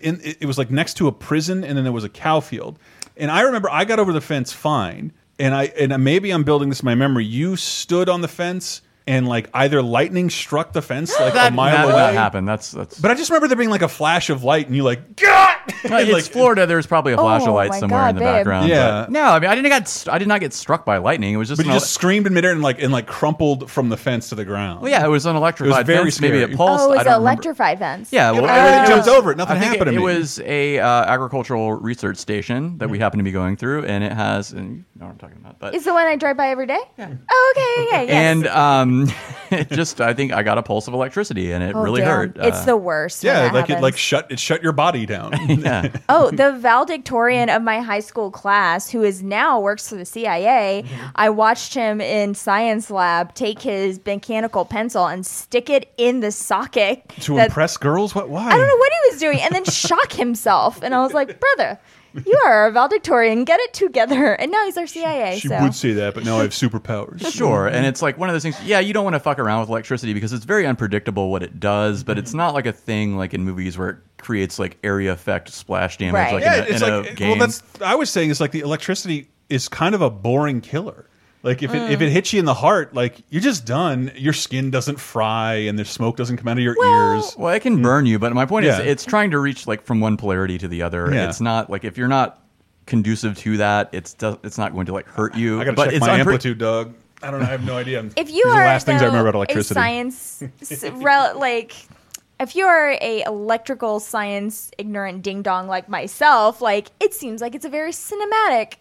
in, it was like next to a prison, and then there was a cow field, and I remember I got over the fence fine, and I and maybe I'm building this in my memory. You stood on the fence. And like either lightning struck the fence like That- a mile that would away. not happen. That's that's. But I just remember there being like a flash of light, and you like, God! <laughs> Uh, it's Florida. There's probably a flash Oh of light somewhere God, in the babe. background. Yeah. but- no, I mean I didn't get I did not get struck by lightning. It was just but you just screamed in midair and like and like crumpled from the fence to the ground. Well, yeah, it was an electrified It was very fence. Maybe scary. it pulsed. oh I it's don't an remember. electrified fence Yeah, well, but everything it jumped was- over it. Nothing happened it, to me. It was a uh, agricultural research station that we happen to be going through, and it has. And you know what I'm talking about, but is the one i drive by every day oh okay okay yes. and um, <laughs> it just I think I got a pulse of electricity, and it Oh, really damn. hurt. It's Uh, the worst when Yeah, that like it like shut it shut your body down. <laughs> yeah. <laughs> Oh, the valedictorian of my high school class, who is now works for the CIA, Mm-hmm. I watched him in science lab take his mechanical pencil and stick it in the socket. to that- impress girls? What? Why? I don't know what he was doing, and then shock himself. And I was like, brother, you are a valedictorian. Get it together. And now he's our CIA. She so. would say that, but now I have superpowers. <laughs> Sure, and it's like one of those things. Yeah, you don't want to fuck around with electricity because it's very unpredictable what it does, but it's not like a thing like in movies where it creates like area effect splash damage Right. like yeah, in a, it's in a like game. well, that's I was saying it's like the electricity is kind of a boring killer. Like if it if Mm. it hits you in the heart, like you're just done. Your skin doesn't fry and the smoke doesn't come out of your ears. well, it can burn you, but my point is, it's trying to reach like from one polarity to the other. Yeah. It's not like if you're not conducive to that, it's it's not going to like hurt you. I gotta but check it's my amplitude, Doug. I don't know. I have no idea. <laughs> if you These are are the last things I remember about electricity. science like if you are a electrical science ignorant ding dong like myself like it seems like it's a very cinematic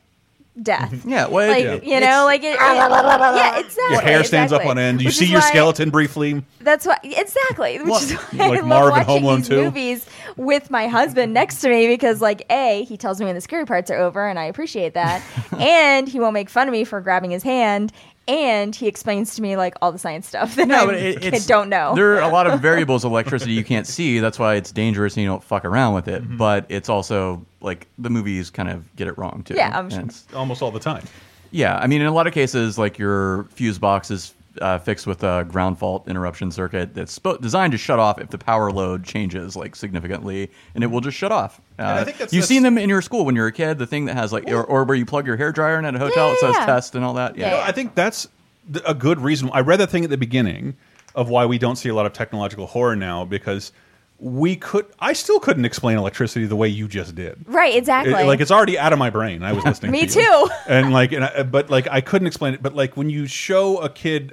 death mm-hmm. Yeah, well, like it- you know like it, it- yeah exactly Your hair stands up on end. You Which see your why- skeleton briefly. that's why exactly which is why like I love Marv in watching Home Alone these 2. movies with my husband next to me because like a he tells me when the scary parts are over and I appreciate that <laughs> and he won't make fun of me for grabbing his hand and he explains to me like all the science stuff that No, I it, <laughs> don't know. There are a lot of <laughs> variables of electricity you can't see. That's why it's dangerous and you don't fuck around with Mm-hmm. it. But it's also like the movies kind of get it wrong too. Yeah, I'm sure. Almost all the time. Yeah, I mean, in a lot of cases, like your fuse box is uh, fixed with a ground fault interruption circuit that's designed to shut off if the power load changes like significantly, and it will just shut off. Uh, I think that's- you've that's- seen them in your school when you're a kid. The thing that has like, or, or where you plug your hair dryer in at a hotel, Yeah, it says yeah, yeah. test and all that. Yeah, No, I think that's a good reason. I read that thing at the beginning of why we don't see a lot of technological horror now because we could. I still couldn't explain electricity the way you just did. Right, exactly. It- like it's already out of my brain. I was <laughs> listening. Me to too. <laughs> And like, and I, but like, I couldn't explain it. But like, when you show a kid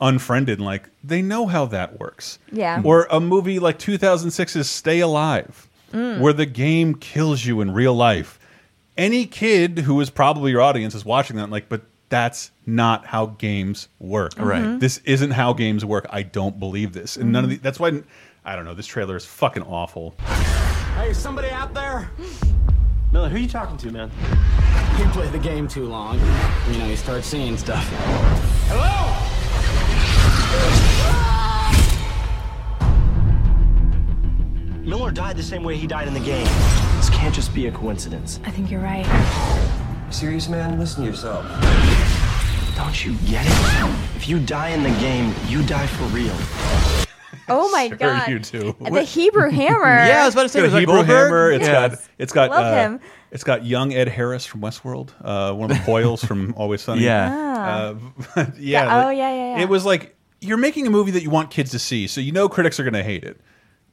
unfriended, like they know how that works. Yeah. Or a movie like 2006's Stay Alive, Mm. where the game kills you in real life. Any kid who is probably your audience is watching that, like, but that's not how games work. Right. Mhm. This isn't how games work. I don't believe this, and none of Mhm. the. That's why. I don't know. This trailer is fucking awful. Hey, somebody out there? <gasps> Miller, who are you talking to, man? You play the game too long. You know, you start seeing stuff. Hello? Miller died the same way he died in the game. This can't just be a coincidence. I think you're right. Serious, man? Listen to yourself. Don't you get it? If you die in the game, you die for real. <laughs> Oh my Sure god. you do. The Hebrew Hammer. <laughs> Yeah, I was about to say, It's was got a that Hebrew Goldberg? Hammer. It's Yeah. got it's got Love uh, him. it's got young Ed Harris from Westworld, uh, one of the Hoyles from <laughs> Always Sunny. Yeah. uh, yeah. Yeah, oh, yeah, yeah, yeah. It was like you're making a movie that you want kids to see, so you know critics are going to hate it,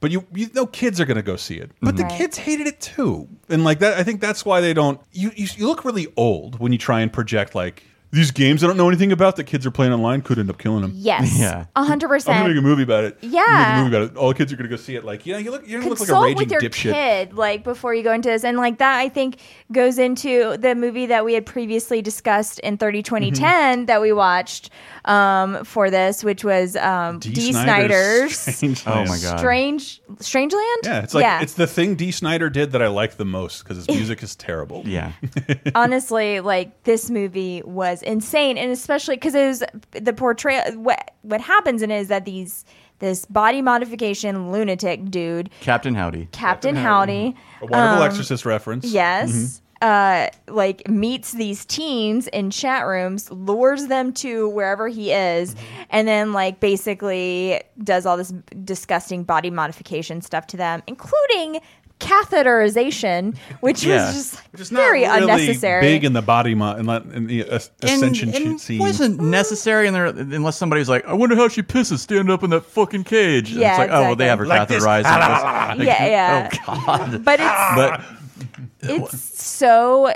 but you you know kids are going to go see it. But the Right. kids hated it too, and like that, I think that's why they don't. You, you you look really old when you try and project like. These games I don't know anything about that kids are playing online could end up killing them. Yes. Yeah. A hundred I'm gonna make a movie about it. I'm Yeah. make a movie about it. All the kids are gonna go see it. Like, you know, you look, you look like a consult raging with your dipshit. kid like before you go into this and like that i think goes into the movie that we had previously discussed in 30 2010 Mm-hmm. that we watched um, for this which was um, d, Snider's, <laughs> Strangeland. Oh my God. strange strangeland Yeah, it's like yeah. it's the thing Dee Snider did that I like the most because his <laughs> music is terrible. Yeah. <laughs> honestly like this movie was insane and especially because it was the portrayal what what happens in it is that these this body modification lunatic dude Captain Howdy. captain, howdy, A wonderful um, Exorcist reference. Yes. Mhm. Uh, like meets these teens in chat rooms, lures them to wherever he is, Mm-hmm. and then like basically does all this disgusting body modification stuff to them, including catheterization, which Yeah. was just Which is not very really unnecessary. Big in the body mo- in, that- in the uh, as- ascension and, and scene. wasn't mm. necessary in there unless somebody's like, I wonder how she pisses stand up in that fucking cage. And Yeah, it's like, oh well, they have her. Like catheterized. and <laughs> just- Yeah, yeah. Oh god. but it's <laughs> But it's so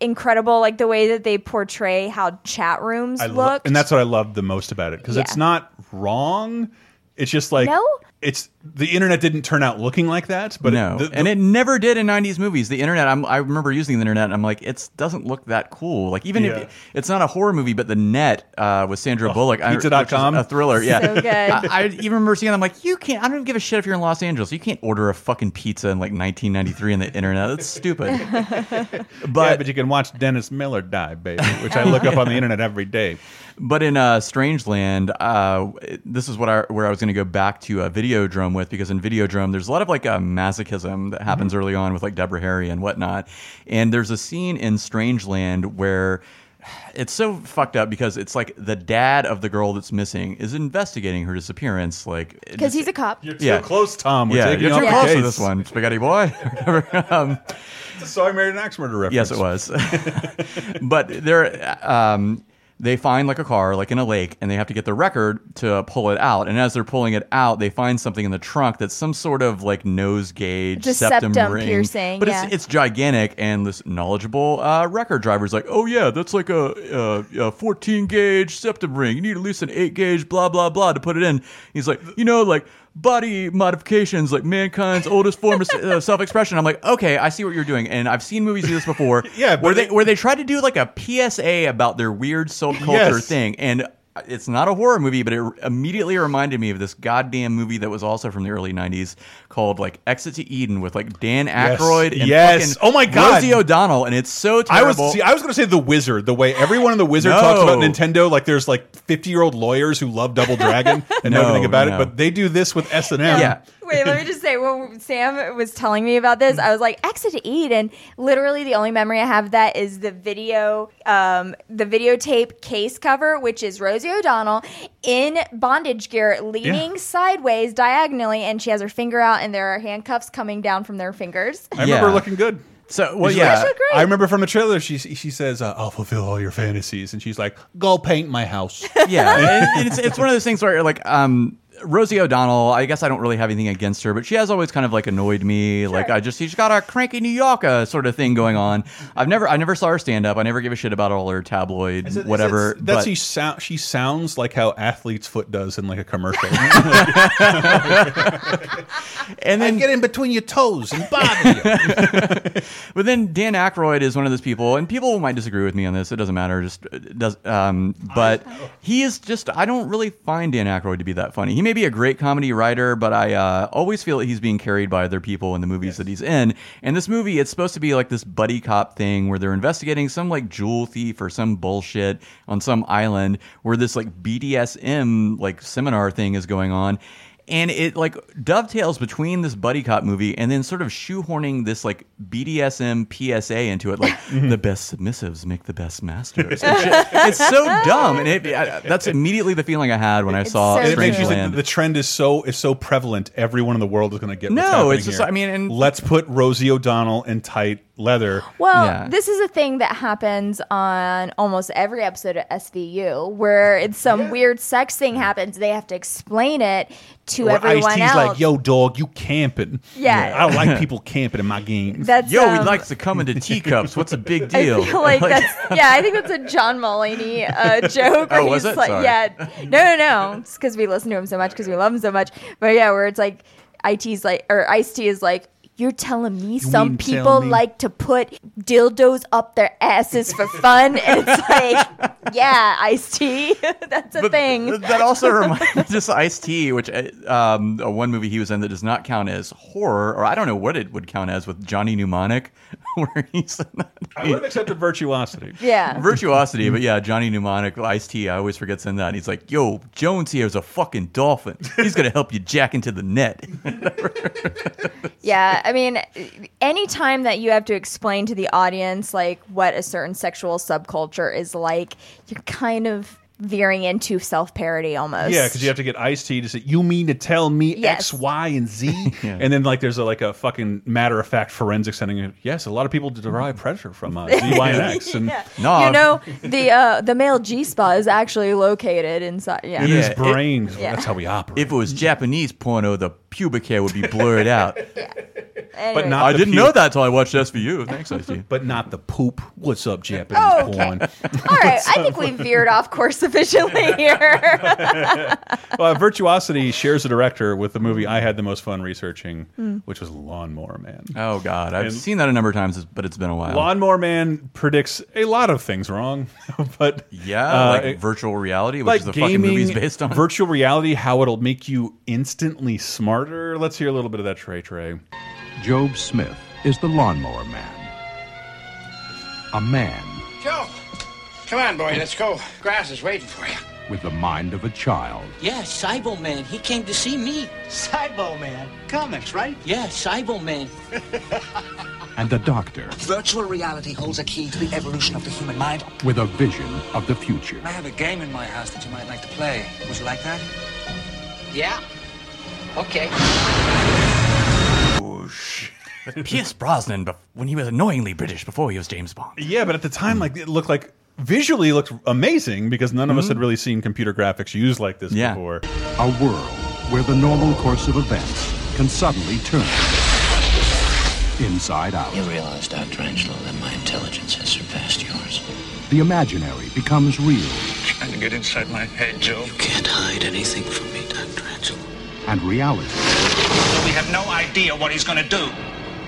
incredible, like the way that they portray how chat rooms lo- look. and that's what I love the most about it because it's not wrong. It's just like No? It's the internet didn't turn out looking like that, but no, the- the- and it never did in '90s movies. The internet, I'm, I remember using the internet, and I'm like, it doesn't look that cool. Like even Yeah. if it's not a horror movie, but the net uh, with Sandra Bullock, I- pizza.com. which a thriller. Yeah, So <laughs> good. I, I even remember seeing. it, I'm like, you can't. I don't give a shit if you're in Los Angeles. You can't order a fucking pizza in like 1993 in the internet. That's stupid. <laughs> but, but but you can watch Dennis Miller die, baby, which I look up on the internet every day. But in uh, Strangeland, uh, this is what I, where I was going to go back to uh, Videodrome with because in Videodrome there's a lot of like uh, masochism that happens Mm-hmm. early on with like Deborah Harry and whatnot, and there's a scene in Strangeland where it's so fucked up because it's like the dad of the girl that's missing is investigating her disappearance, like because he's a cop. You're too close, Tom. We're yeah, taking you're too the close to this one, Spaghetti Boy. <laughs> Um, It's a So I Married an Axe Murder reference. Yes, it was. <laughs> but they're um, they find like a car like in a lake, and they have to get the record to pull it out. And as they're pulling it out, they find something in the trunk that's some sort of like nose gauge Just septum, septum ring. piercing, But yeah. it's it's gigantic, and this knowledgeable uh, record driver's like, "Oh yeah, that's like a, a, a 14 gauge septum ring. You need at least an 8 gauge, blah blah blah, to put it in." He's like, "You know, like." Body modifications, like mankind's oldest form of uh, self-expression. I'm like, okay, I see what you're doing, and I've seen movies do this before. <laughs> Yeah, where but they where they try to do like a PSA about their weird subculture Yes. thing, and it's not a horror movie, but it immediately reminded me of this goddamn movie that was also from the early '90s called like Exit to Eden with like Dan Yes. Aykroyd and Yes. fucking Oh my God. Rosie O'Donnell, and it's so I was see. I was going to say the Wizard. The way everyone in the Wizard No. talks about Nintendo, like there's like 50 year old lawyers who love Double Dragon <laughs> and know No, everything about no. it, but they do this with S and M. Yeah. Where Wait, let me just say, when Sam was telling me about this, I was like, "Exit to and Literally, the only memory I have of that is the video, um, the videotape case cover, which is Rosie O'Donnell in bondage gear, leaning Yeah. sideways diagonally, and she has her finger out, and there are handcuffs coming down from their fingers. I remember Yeah. looking good. So, well, She's yeah. like- She looked great. I remember from the trailer, she she says, uh, "I'll fulfill all your fantasies," and she's like, "Go paint my house." <laughs> yeah, and, <laughs> and it's it's one of those things where you're like um Rosie O'Donnell, I guess I don't really have anything against her, but she has always kind of like annoyed me. Like I just she's got a cranky New Yorker sort of thing going on. I've never I never saw her stand up. I never give a shit about all her tabloid it- whatever. it- That's but- she sound. She sounds like how athlete's foot does in like a commercial. <laughs> <laughs> and then get in between your toes and bother you. <laughs> but then Dan Aykroyd is one of those people, and people might disagree with me on this. It doesn't matter. Just does. Um, but he is just. I don't really find Dan Aykroyd to be that funny. He may be a great comedy writer, but I uh, always feel that he's being carried by other people in the movies that he's in. And this movie, it's supposed to be like this buddy cop thing where they're investigating some like jewel thief or some bullshit on some island where this like BDSM like seminar thing is going on and it like dovetails between this buddy cop movie and then sort of shoehorning this like BDSM PSA into it, like mm-hmm. the best submissives make the best masters. And it's so dumb, and it, I, that's immediately the feeling I had when I saw And it makes you think Strangeland. that the trend is so is so prevalent. Everyone in the world is going to get. What's No, happening it's just- here. I mean, and- let's put Rosie O'Donnell in tight leather. Well, this is a thing that happens on almost every episode of SVU, where it's some weird sex thing happens. They have to explain it to Or everyone Ice-T's else. like, "Yo, dog, you camping? Yeah. I don't like <laughs> people camping in my games. That's, Yo, um, he likes to come into teacups. What's a big <laughs> I deal? feel <laughs> like that's yeah. I think that's a John Mulaney uh, joke. Oh, was it? Like, Sorry. Yeah, no, no, no. It's because we listen to him so much because we love him so much. But yeah, where it's like IT's like or Ice T is like. You're telling me some people me- like to put dildos up their asses for fun? And <laughs> it's like, yeah, Ice T, <laughs> that's a thing. that also reminds me just Ice T, which uh, um, uh, one movie he was in that does not count as horror, or I don't know what it would count as with Johnny Mnemonic, <laughs> where he's I would have accepted virtuosity. Yeah. virtuosity, but yeah, Johnny Mnemonic, Ice T, I always forget in that. And he's like, "Yo, Jones here is a fucking dolphin. He's gonna help you jack into the net." Yeah, I mean, anytime that you have to explain to the audience like what a certain sexual subculture is like, you're kind of veering into self parody almost. Yeah, because you have to get Ice T to say, "You mean to tell me Yes. X, Y, and Z?" <laughs> And then like there's a, like a fucking matter of fact forensic setting. Yes, a lot of people derive pleasure from uh, Z, Y, and X. <laughs> And no, you know the uh, the male G spot is actually located inside. Yeah, in his brain, Yeah. that's how we operate. If it was Japanese porno, the pubic hair would be blurred out. <laughs> But not I didn't pu- know that until I watched SVU. Thanks, Ice T. <laughs> But not the poop. What's up, Japanese Oh, okay. porn? All <laughs> right, I think we veered off course sufficiently here. well, Virtuosity shares a director with the movie I had the most fun researching, Hmm. which was Lawnmower Man. Oh God, I've And- seen that a number of times, but it's been a while. Lawnmower Man predicts a lot of things wrong, but Yeah, uh, like it- virtual reality, which like is the fucking movie's based on. virtual reality, how it'll make you instantly smarter. Let's hear a little bit of that, Trey Trey. Jobe Smith is the lawnmower man. A man Joe, come on, boy, let's go. Grass is waiting for you. with the mind of a child. Yeah, Cybo Man. He came to see me. Cybo Man. Comics, right? Yeah, Cybo Man. <laughs> and a doctor Virtual reality holds a key to the evolution of the human mind. with a vision of the future. I have a game in my house that you might like to play. Would you like that? Yeah. Okay. Pierce Brosnan, bef- when he was annoyingly British before he was James Bond. Yeah, but at the time, like it looked like visually looked amazing because none of us had mm-hmm. really seen computer graphics used like this Yeah. before. A world where the normal course of events can suddenly turn inside out. You realize, Dr. Angelo, that my intelligence has surpassed yours. The imaginary becomes real, Trying to get inside my head, Joe. You can't hide anything from me, Dr. Angelo. And reality We have no idea what he's gonna do.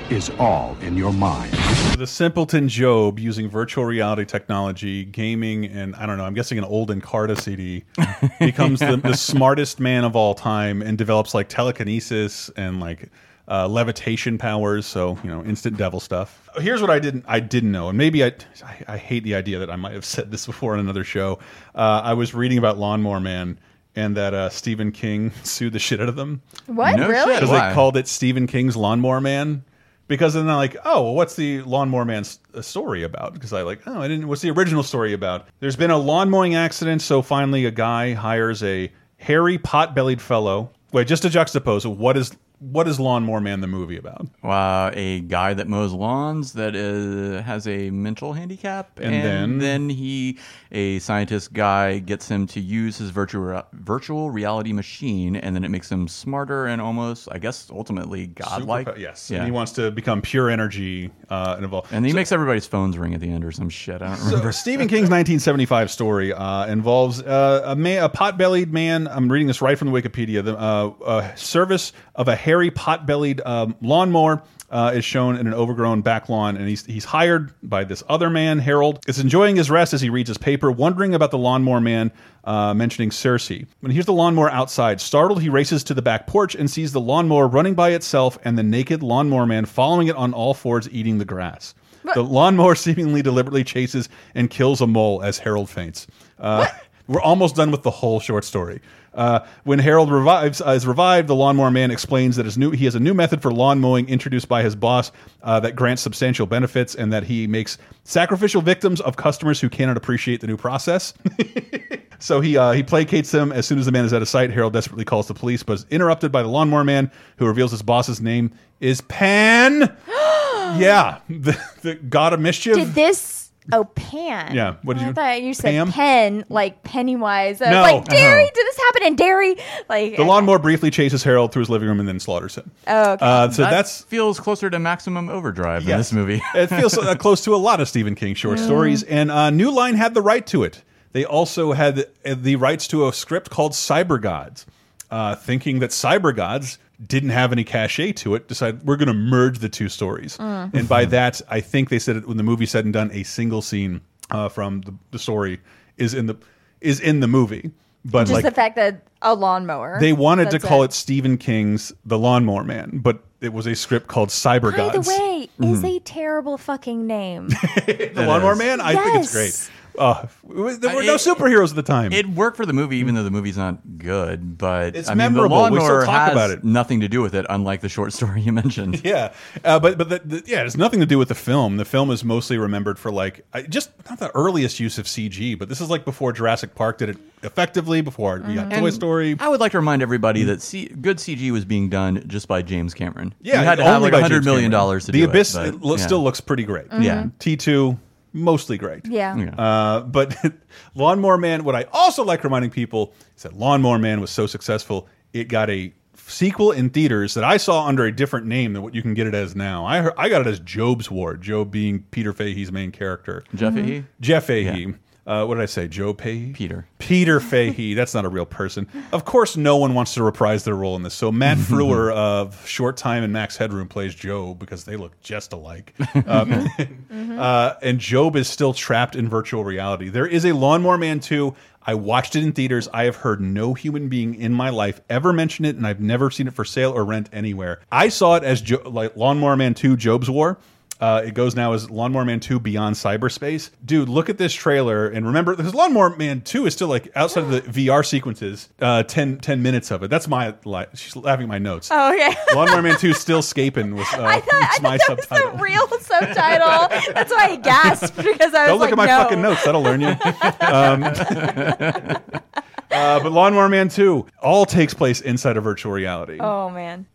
is all in your mind. The simpleton Jobe using virtual reality technology, gaming, and I don't know, I'm guessing an old Encarta CD, <laughs> becomes the, the smartest man of all time and develops like telekinesis and like uh, levitation powers. So you know, instant devil stuff. Here's what I didn't I didn't know, and maybe I I, I hate the idea that I might have said this <laughs> before on another show. Uh, I was reading about Lawnmower Man. And that uh, Stephen King <laughs> sued the shit out of them. What? No Really? shit. Because they called it Stephen King's Lawnmower Man. Because then they're like, oh, well, what's the Lawnmower Man's uh, story about? Because I like, oh, I didn't. What's the original story about? There's been a lawn mowing accident, so finally a guy hires a hairy, pot-bellied fellow. Wait, just to juxtapose, what is what is Lawnmower Man the movie about? Uh, a guy that mows lawns that uh, has a mental handicap, And then? then he, a scientist guy, gets him to use his virtual virtual reality machine, and then it makes him smarter and almost, I guess, ultimately godlike. Superpo- yes, yeah. and he wants to become pure energy uh, and evolve. and he So- makes everybody's phones ring at the end or some shit. I don't So remember. Stephen King's 1975 story uh, involves uh, a, man, a pot-bellied man. I'm reading this right from the Wikipedia. The uh, uh, service of a hairy pot-bellied um, lawnmower uh, is shown in an overgrown back lawn, and he's he's hired by this other man, Harold. Is enjoying his rest as he reads his paper, wondering about the lawnmower man. Uh, mentioning Cersei. When he hears the lawnmower outside, startled, he races to the back porch and sees the lawnmower running by itself and the naked lawnmower man following it on all fours, eating the grass. The lawnmower <laughs> seemingly deliberately chases and kills a mole as Harold faints. Uh, we're almost done with the whole short story. Uh, when Harold revives, uh, is revived, the lawnmower man explains that his new he has a new method for lawn mowing introduced by his boss uh, that grants substantial benefits, and that he makes sacrificial victims of customers who cannot appreciate the new process. <laughs> So he uh, he placates them as soon as the man is out of sight. Harold desperately calls the police, but is interrupted by the lawnmower man, who reveals his boss's name is Pan. <gasps> yeah, <laughs> the, the god of mischief. Did this? Oh, Pan. Yeah, what did I you- thought you said Pam? Pen, like Pennywise. I was No. like Derry. Uh-huh. Did this happen in Derry? Like the lawnmower briefly chases Harold through his living room and then slaughters him. Oh, okay. Uh, so That that's feels closer to Maximum Overdrive in this movie. <laughs> it feels uh, close to a lot of Stephen King short stories, and uh, New Line had the right to it. They also had the, the rights to a script called Cyber Gods, uh, thinking that Cyber Gods didn't have any cachet to it. Decided we're going to merge the two stories, Mm. and by that, I think they said it when the movie said and done, a single scene uh, from the, the story is in the is in the movie, but just like the fact that a lawnmower. they wanted to call it Stephen King's The Lawnmower Man, but it was a script called Cyber By Gods. the way, is Mhm. a terrible fucking name. <laughs> the Lawnmower Man. I think it's great. Uh, there were no superheroes at the time. It worked for the movie, even though the movie's not good. But It's I mean, the memorable. We still talk has about it. nothing to do with it, unlike the short <laughs> story you mentioned. <laughs> yeah, uh, but but the, the, yeah, it has nothing to do with the film. The film is mostly remembered for like just not the earliest use of CG, but this is like before Jurassic Park did it effectively. Before we got Toy And Story. I would like to remind everybody that C good CG was being done just by James Cameron. Yeah, you had to have like hundred million dollars to the do Abyss it. it lo- yeah. still looks pretty great. Yeah. T two mostly great. Yeah. Uh, but <laughs> Lawnmower Man, what I also like reminding people is that Lawnmower Man was so successful, it got a sequel in theaters that I saw under a different name than what you can get it as now. I heard, I got it as Jobe's War, Jobe being Peter Fahey's main character. Jeff Mhm. Fahey? Jeff Fahey. Uh, what did I say? Joe Fahey? Peter. Peter Fahey. That's not a real person. Of course, no one wants to reprise their role in this. So Matt <laughs> Frewer of Short Time and Max Headroom plays Joe because they look just alike. <laughs> Um, <laughs> uh, and Jobe is still trapped in virtual reality. There is a Lawnmower Man 2. I watched it in theaters. I have heard no human being in my life ever mention it, and I've never seen it for sale or rent anywhere. I saw it as jo like Lawnmower Man 2 Jobe's War. Uh, it goes now as Lawnmower Man 2 Beyond Cyberspace. Dude, look at this trailer and remember, because Lawnmower Man 2 is still like outside of the VR sequences, uh, 10, 10 minutes of it. That's my, li she's laughing at my notes. Oh, okay. <laughs> Lawnmower Man 2 is still scaping was, uh, I thought, was I my thought that subtitle. was a real subtitle. That's why I <laughs> gasped because I was Don't look like, at my no. fucking notes. That'll learn you. <laughs> Um, uh, but Lawnmower Man 2 all takes place inside of virtual reality. Oh man.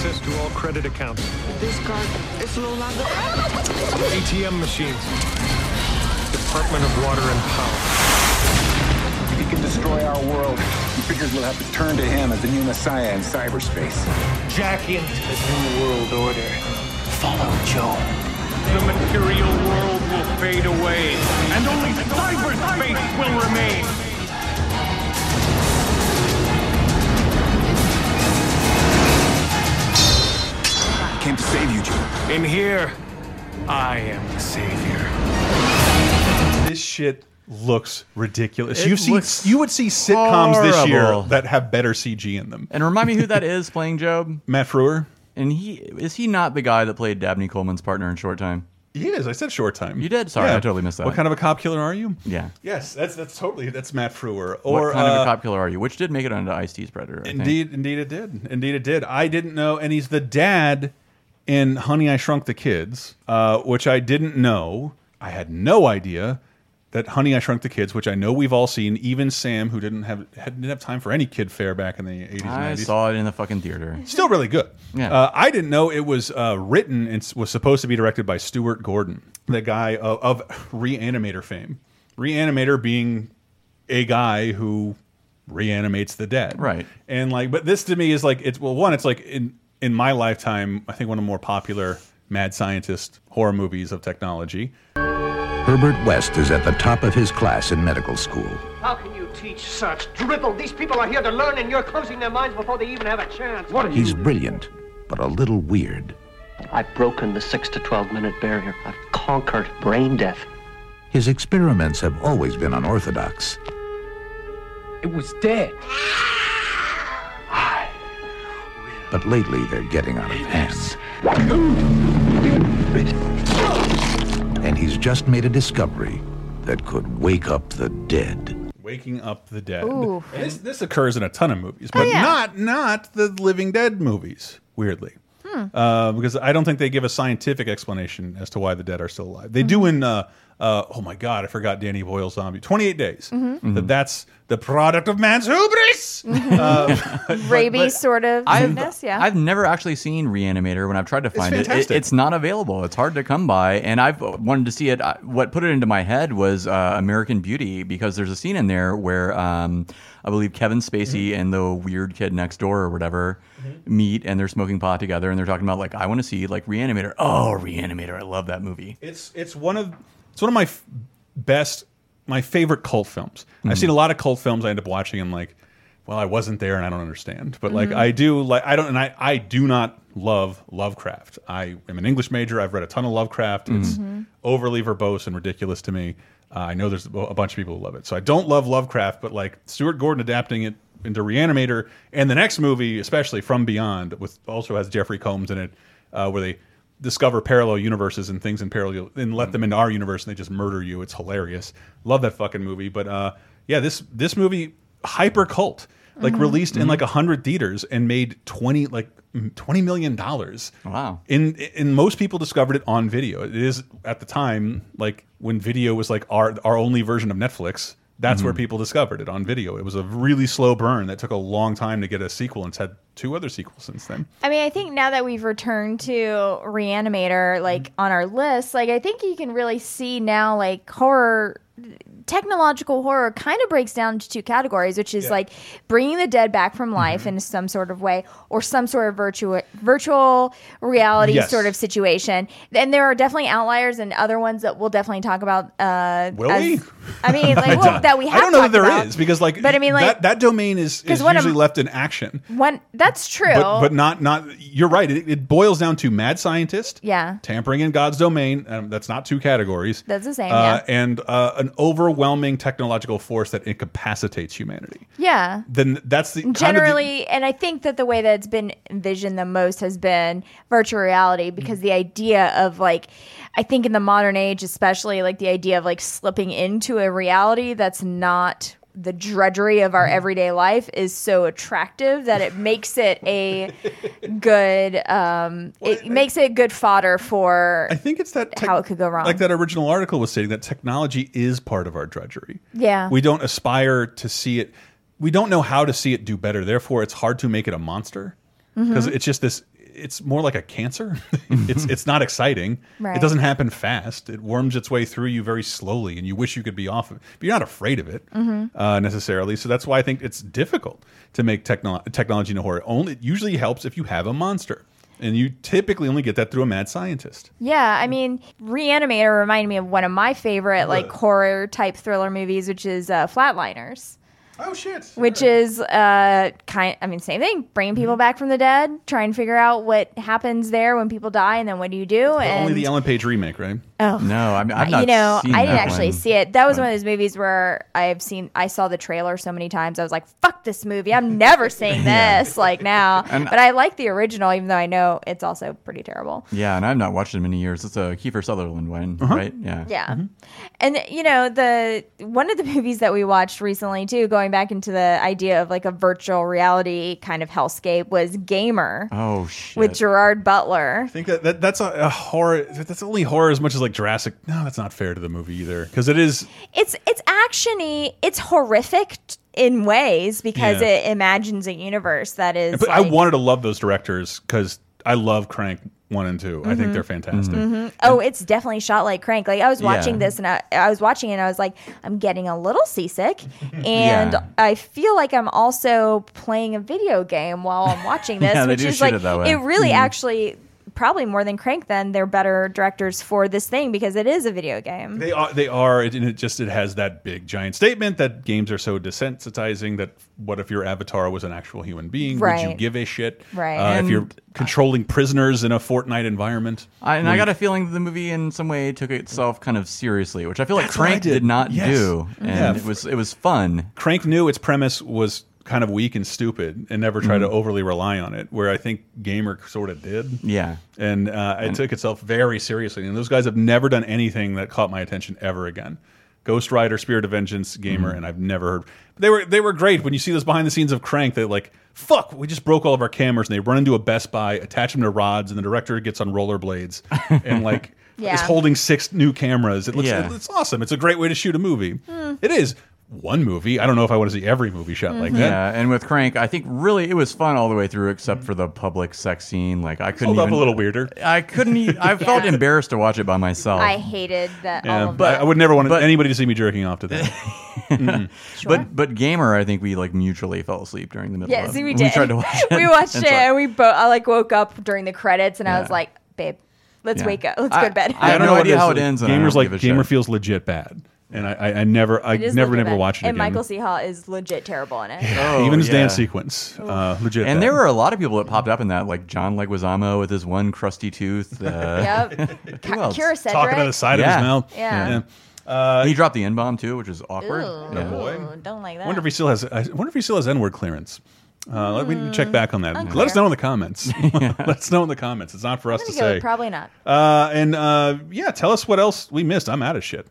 Give me access to all credit accounts. This card is no longer. ATM machines. Department of Water and Power. If he can destroy our world. He figures we'll have to turn to him as the new messiah in cyberspace. Jack into the new world order. Follow Joe. The material world will fade away, and only cyberspace will remain. Came to save you, Joe. In here, I am the savior. This shit looks ridiculous. It you see, looks you would see sitcoms this year that have better CG in them. And remind me who that <laughs> is playing Jobe. Matt Frewer. And he is he not the guy that played Dabney Coleman's partner in Short Time? He is. I said short time. You did? Sorry, I totally missed that. What kind of a cop killer are you? Yeah. Yes, that's that's totally that's Matt Frewer. Or Or what kind of uh, a cop killer are you? Which did make it onto Ice T's Predator. I think. Indeed, indeed it did. Indeed it did. I didn't know, and he's the dad in Honey I Shrunk the Kids, uh, which I didn't know. I had no idea that Honey I Shrunk the Kids, which I know we've all seen, even Sam, who didn't have had, didn't have time for any kid fair back in the eighties. I 90s. saw it in the fucking theater. Still really good. Yeah. Uh, I didn't know it was uh, written and was supposed to be directed by Stuart Gordon, the guy of, of Reanimator fame. Reanimator being a guy who reanimates the dead. Right. And like, but this to me is like, it's well, one, it's like in in my lifetime, I think one of the more popular mad scientist horror movies of technology. Herbert West is at the top of his class in medical school. How can you teach such drivel? These people are here to learn, and you're closing their minds before they even have a chance. What are He's brilliant, but a little weird. I've broken the 6 to 12 minute barrier. I've conquered brain death. His experiments have always been unorthodox. It was dead. But lately, they're getting out of hand. And he's just made a discovery that could wake up the dead. Waking Up the Dead. This, this occurs in a ton of movies, Oh, but yeah. not not the Living Dead movies. Weirdly, Hmm. uh, because I don't think they give a scientific explanation as to why the dead are still alive. They do in uh, uh, oh my god, I forgot Danny Boyle's zombie. Twenty eight days. Mhm. That that's the product of man's hubris. Uh, <laughs> Rabies but- sort of I've, sickness, yeah. I've never actually seen Reanimator. When I've tried to find it, it, it's not available. It's hard to come by, and I've wanted to see it. What put it into my head was uh, American Beauty because there's a scene in there where um, I believe Kevin Spacey Mm-hmm. and the weird kid next door or whatever meet, and they're smoking pot together, and they're talking about like I want to see like Reanimator. Oh, Reanimator! I love that movie. It's it's one of it's one of my f best my favorite cult films. Mhm. I've seen a lot of cult films. I end up watching them like, well, I wasn't there and I don't understand. But like Mhm. I do like I don't and I I do not love Lovecraft. I am an English major. I've read a ton of Lovecraft. It's Mhm. overly verbose and ridiculous to me. Uh, I know there's a a bunch of people who love it. So I don't love Lovecraft, but like Stuart Gordon adapting it into Reanimator and the next movie, especially From Beyond, with also has Jeffrey Combs in it, uh, where they discover parallel universes and things in parallel and let them into our universe and they just murder you. It's hilarious. Love that fucking movie. But uh, yeah, this this movie hyper cult like Mhm. released in Mhm. like a hundred theaters and made twenty like mm, twenty million dollars. Wow. In in most people discovered it on video. It is at the time like when video was like our our only version of Netflix. That's where Mhm. people discovered it on video. It was a really slow burn that took a long time to get a sequel, and it's had two other sequels since then. I mean, I think now that we've returned to Reanimator, like on our list, like I think you can really see now, like horror, technological horror kind of breaks down into two categories, which is like bringing the dead back from life in some sort of way, or some sort of virtual virtual reality Yes. sort of situation. And there are definitely outliers and other ones that we'll definitely talk about. Uh, Will as- we? I mean, <laughs> like well, that we have. I don't know that there is about. because like, but I mean, like that, that domain is, is one of- usually left in action. one. That's true. But, but not not. You're right. It, it boils down to mad scientist, yeah. tampering in God's domain. Um, that's not two categories. That's the same, Uh, yeah. And uh, an overwhelming technological force that incapacitates humanity. Yeah. Then that's the kind of the- generally and i think that the way that it's been envisioned the most has been virtual reality because the idea of like i think in the modern age especially like the idea of like slipping into a reality that's not the drudgery of our everyday life is so attractive that it makes it a <laughs> good um it makes it good fodder for I think it's that how it could go wrong like that original article was stating that technology is part of our drudgery. Yeah. We don't aspire to see it. We don't know how to see it do better. Therefore, it's hard to make it a monster because Mhm. it's just this. It's more like a cancer. <laughs> it's it's not exciting. Right. It doesn't happen fast. It worms its way through you very slowly, and you wish you could be off of it. But you're not afraid of it Mhm. uh, necessarily. So that's why I think it's difficult to make techno technology into horror. Only it usually helps if you have a monster, and you typically only get that through a mad scientist. Yeah, I mean, Reanimator reminded me of one of my favorite like horror type thriller movies, which is uh, Flatliners. Oh shit! Which is uh kind. I mean, same thing. Bringing people back from the dead, try and figure out what happens there when people die, and then what do you do? and Only the Ellen Page remake, right? Oh no! I mean, I've not you know, seen I didn't that actually one. see it. That was one of those movies where I've seen, I saw the trailer so many times. I was like, "Fuck this movie! I'm never <laughs> seeing Yeah. this." Like now, <laughs> And- but I like the original, even though I know it's also pretty terrible. Yeah, and I've not watched it in many years. It's a Kiefer Sutherland one, Uh-huh. right? Yeah. Yeah. And you know, the one of the <laughs> movies that we watched recently too, going back into the idea of like a virtual reality kind of hellscape was Gamer Oh shit. with Gerard Butler. I think that, that that's a, a horror. That's only horror as much as like Jurassic. No, that's not fair to the movie either, because it is. It's it's actiony, it's horrific t- in ways because Yeah. it imagines a universe that is But I wanted to love those directors because I love Crank one and 2 I think Mhm. they're fantastic. Mhm. Oh, it's definitely shot like Crank. Like I was watching Yeah. this and I, I was watching it and I was like, I'm getting a little seasick, <laughs> and Yeah. I feel like I'm also playing a video game while I'm watching <laughs> this, Yeah, they which is shoot like it that way. really Mhm. actually probably more than Crank. Then they're better directors for this thing because it is a video game. They are. They are. It, and it just it has that big giant statement that games are so desensitizing that what if your avatar was an actual human being? Would you give a shit? Right. Uh, if you're controlling prisoners in a Fortnite environment. I, and I got a feeling that the movie, in some way, took itself kind of seriously, which I feel like That's Crank did. did. not Yes. do, and Yeah. it was it was fun. Crank knew its premise was kind of weak and stupid and never tried to Mhm. overly rely on it, where I think Gamer sort of did. Yeah. And uh, it And- took itself very seriously. And those guys have never done anything that caught my attention ever again. Ghost Rider, Spirit of Vengeance, Gamer, Mhm. and I've never heard. They were they were great when you see this behind the scenes of Crank. They like fuck, we just broke all of our cameras, and they run into a Best Buy, attach them to rods, and the director gets on rollerblades <laughs> and like Yeah. is holding six new cameras. It looks Yeah. it's awesome. It's a great way to shoot a movie. Hmm. It is one movie. I don't know if I want to see every movie shot like that. Yeah, and with Crank, I think really it was fun all the way through, except for the public sex scene. Like I couldn't Hold up a little weirder. I couldn't. e- I <laughs> felt embarrassed to watch it by myself. I hated that. Yeah, all of but that. I would never want anybody to see me jerking off to that. <laughs> Mm-mm. But but gamer, I think we like mutually fell asleep during the middle. Yeah, of see, we did. We tried to watch <laughs> it. we watched And it, and we both. I like woke up during the credits, and I was like, "Babe, let's Yeah. wake up. Let's I- go to bed." I have don't no know what idea how it ends, Gamers like gamer shit. feels legit bad, and I, I, I never, I It is never, legit never bad. watched it And again. Michael C. Hall is legit terrible in it. Oh, Even his yeah. dance sequence, uh, legit. And bad. there were a lot of people that popped up in that, like John Leguizamo with his one crusty tooth. Uh, <laughs> Yep. <laughs> who else? Kyra Sedgwick. talking to the side Yeah. of his mouth. Yeah. Uh, he dropped the N bomb too, which is awkward. Ooh, Yeah. boy. don't like that. wonder if he still has. I wonder if he still has N word clearance. Uh, let me check back on that. unclear. Let us know in the comments. <laughs> Let us know in the comments. It's not for us to say. probably not. Uh, and uh, yeah, tell us what else we missed. I'm out of shit.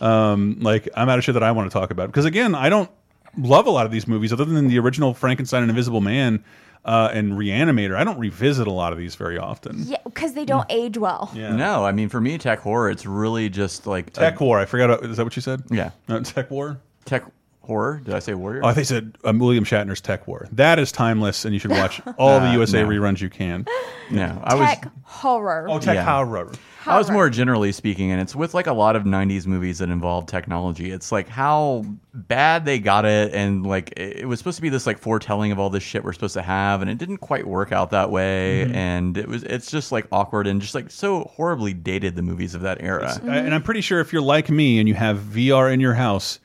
Um, like I'm out of shit that I want to talk about because again, I don't love a lot of these movies other than the original Frankenstein and Invisible Man uh, and Reanimator. I don't revisit a lot of these very often. Yeah, because they don't age well. Yeah. No, I mean for me, tech horror, it's really just like Tech War. I forgot. Is that what you said? Yeah. No, Tech War. tech horror. Did I say warrior? Oh, I think you said um, William Shatner's TekWar. That is timeless, and you should watch <laughs> all the Uh, USA no. reruns you can. no, I was. Tech horror. Oh, Tech Yeah. Horror. I was more generally speaking, and it's with like a lot of '90s movies that involve technology. It's like how bad they got it, and like it it was supposed to be this like foretelling of all this shit we're supposed to have, and it didn't quite work out that way. Mhm. And it was it's just like awkward and just like so horribly dated the movies of that era. Uh, and I'm pretty sure if you're like me and you have VR in your house,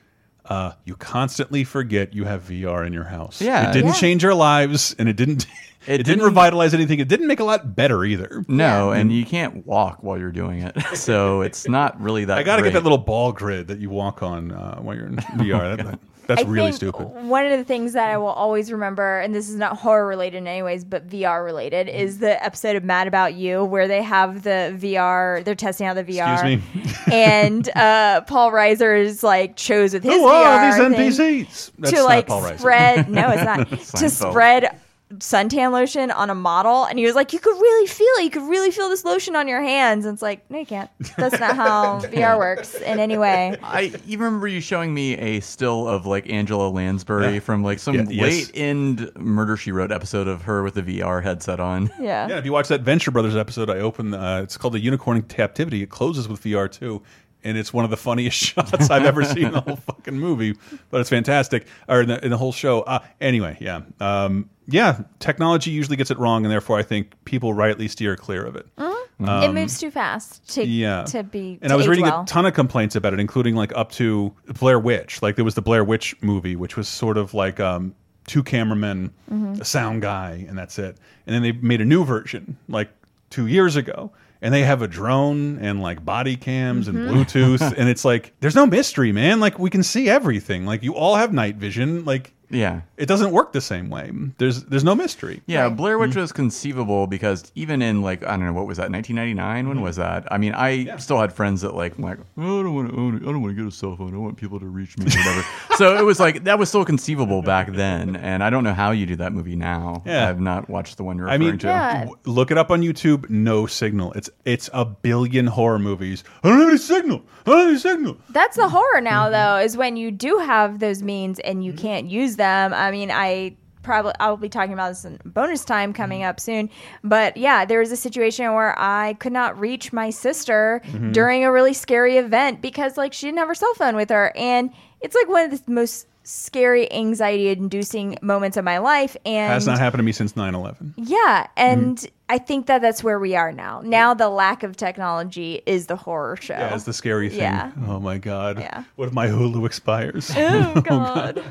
uh, you constantly forget you have VR in your house. Yeah. it didn't Yeah. change our lives, and it didn't. <laughs> It, didn't, didn't- revitalize anything. It didn't make a lot better either. No, and you can't walk while you're doing it, <laughs> so it's not really that. I got to get that little ball grid that you walk on uh, while you're in VR. That- that- <laughs> that's I really think stupid. One of the things that I will always remember, and this is not horror related in any ways, but VR related, Mm-hmm. is the episode of Mad About You where they have the VR. They're testing out the VR. Excuse me. <laughs> and uh, Paul Reiser is like chose with his Who are VR these thing NPCs? That's to not like Paul Reiser. spread. No, it's not to spread suntan lotion on a model, and he was like, "You could really feel it. You could really feel this lotion on your hands." And it's like, no, you can't. That's not how <laughs> VR works in any way. I even remember you showing me a still of like Angela Lansbury Yeah. from like some Yeah, yes. late end Murder She Wrote episode of her with the VR headset on. <laughs> Yeah. Yeah, if you watch that Venture Brothers episode, I open. Uh, it's called the Unicorn Captivity. It closes with VR too, and it's one of the funniest <laughs> shots I've ever seen in the whole fucking movie. But it's fantastic, or in the, in the whole show. Uh, anyway, yeah, um, yeah. Technology usually gets it wrong, and therefore I think people rightly steer clear of it. it Um, moves too fast to yeah. to be. And to I was reading well. a ton of complaints about it, including like up to Blair Witch. Like there was the Blair Witch movie, which was sort of like um, two cameramen, Mhm. a sound guy, and that's it. And then they made a new version like two years ago. And they have a drone and like body cams and Mhm. Bluetooth. <laughs> and it's like, there's no mystery, man. Like we can see everything. Like you all have night vision. Like, Yeah. it doesn't work the same way. There's there's no mystery. Yeah, Blair Mm-hmm. Witch was conceivable because even in like I don't know what was that 1999 when was that? I mean, I still had friends that like like oh, I don't want to own it. I don't want to get a cell phone. I don't want people to reach me or whatever. <laughs> so it was like that was still conceivable back then, and I don't know how you do that movie now. Yeah. I've not watched the one you're I referring mean, to. w- look it up on YouTube. No signal. It's it's a billion horror movies. I don't have any signal. I don't have any signal. That's the horror now, though, is when you do have those means and you can't use them. I mean, I probably I'll be talking about this in bonus time coming Mm-hmm. up soon. But yeah, there was a situation where I could not reach my sister Mm-hmm. Mhm. during a really scary event because like she didn't have her cell phone with her, and it's like one of the most scary, anxiety-inducing moments of my life. And Has not happened to me since 9/11. yeah, and Mm-hmm. I think that that's where we are now. Now the lack of technology is the horror show. Yeah, it's the scary thing. Yeah. Oh my god. Yeah. What if my Hulu expires? Oh <laughs> god.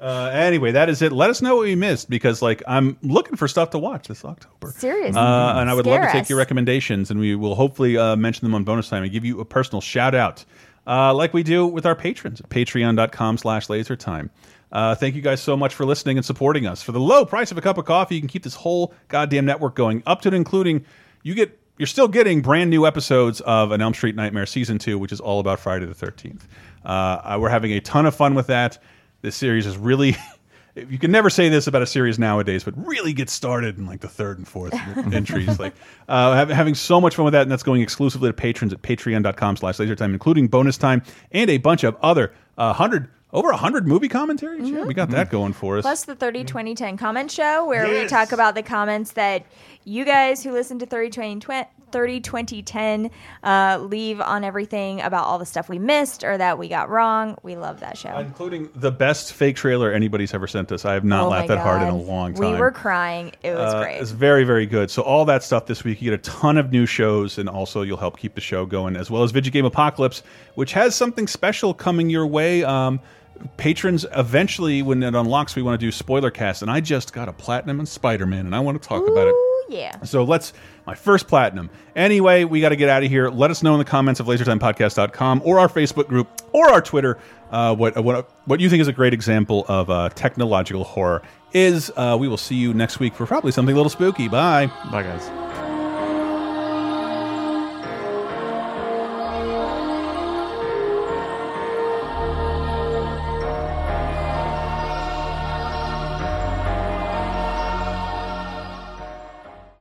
Uh, anyway, that is it. Let us know what we missed because, like, I'm looking for stuff to watch this October. Seriously. Uh, and I would love to take us. your recommendations, and we will hopefully uh, mention them on bonus time and give you a personal shout out, uh, like we do with our patrons at Patreon.com/slash LaserTime. Uh, thank you guys so much for listening and supporting us. For the low price of a cup of coffee, you can keep this whole goddamn network going, up to and including you get. You're still getting brand new episodes of An Elm Street Nightmare season two, which is all about Friday the 13th. Uh, we're having a ton of fun with that. This series is really <laughs> you can never say this about a series nowadays, but really get started in like the third and fourth <laughs> <laughs> entries. Like uh, hav- having so much fun with that, and that's going exclusively to patrons at Patreon.com/slash LaserTime, including bonus time and a bunch of other uh, hundred over a hundred movie commentaries. Yeah, we got that going for us. Plus the 30 2010 comment show where we talk about the comments that you guys who listen to 30 20 30 2010 uh, leave on everything about all the stuff we missed or that we got wrong. We love that show. including the best fake trailer anybody's ever sent us. I have not Oh laughed that hard in a long time. We were crying. It was Uh, great. It's very, very good. So all that stuff this week, you get a ton of new shows, and also you'll help keep the show going, as well as Video Game Apocalypse, which has something special coming your way. Um, patrons, eventually, when it unlocks, we want to do spoiler cast, and I just got a platinum in Spider Man, and I want to talk about it. Yeah. So let's my first platinum. Anyway, we got to get out of here. Let us know in the comments of lasertimepodcast.com or our Facebook group or our Twitter uh, what what what you think is a great example of uh, technological horror is. Uh, we will see you next week for probably something a little spooky. Bye. Bye, guys.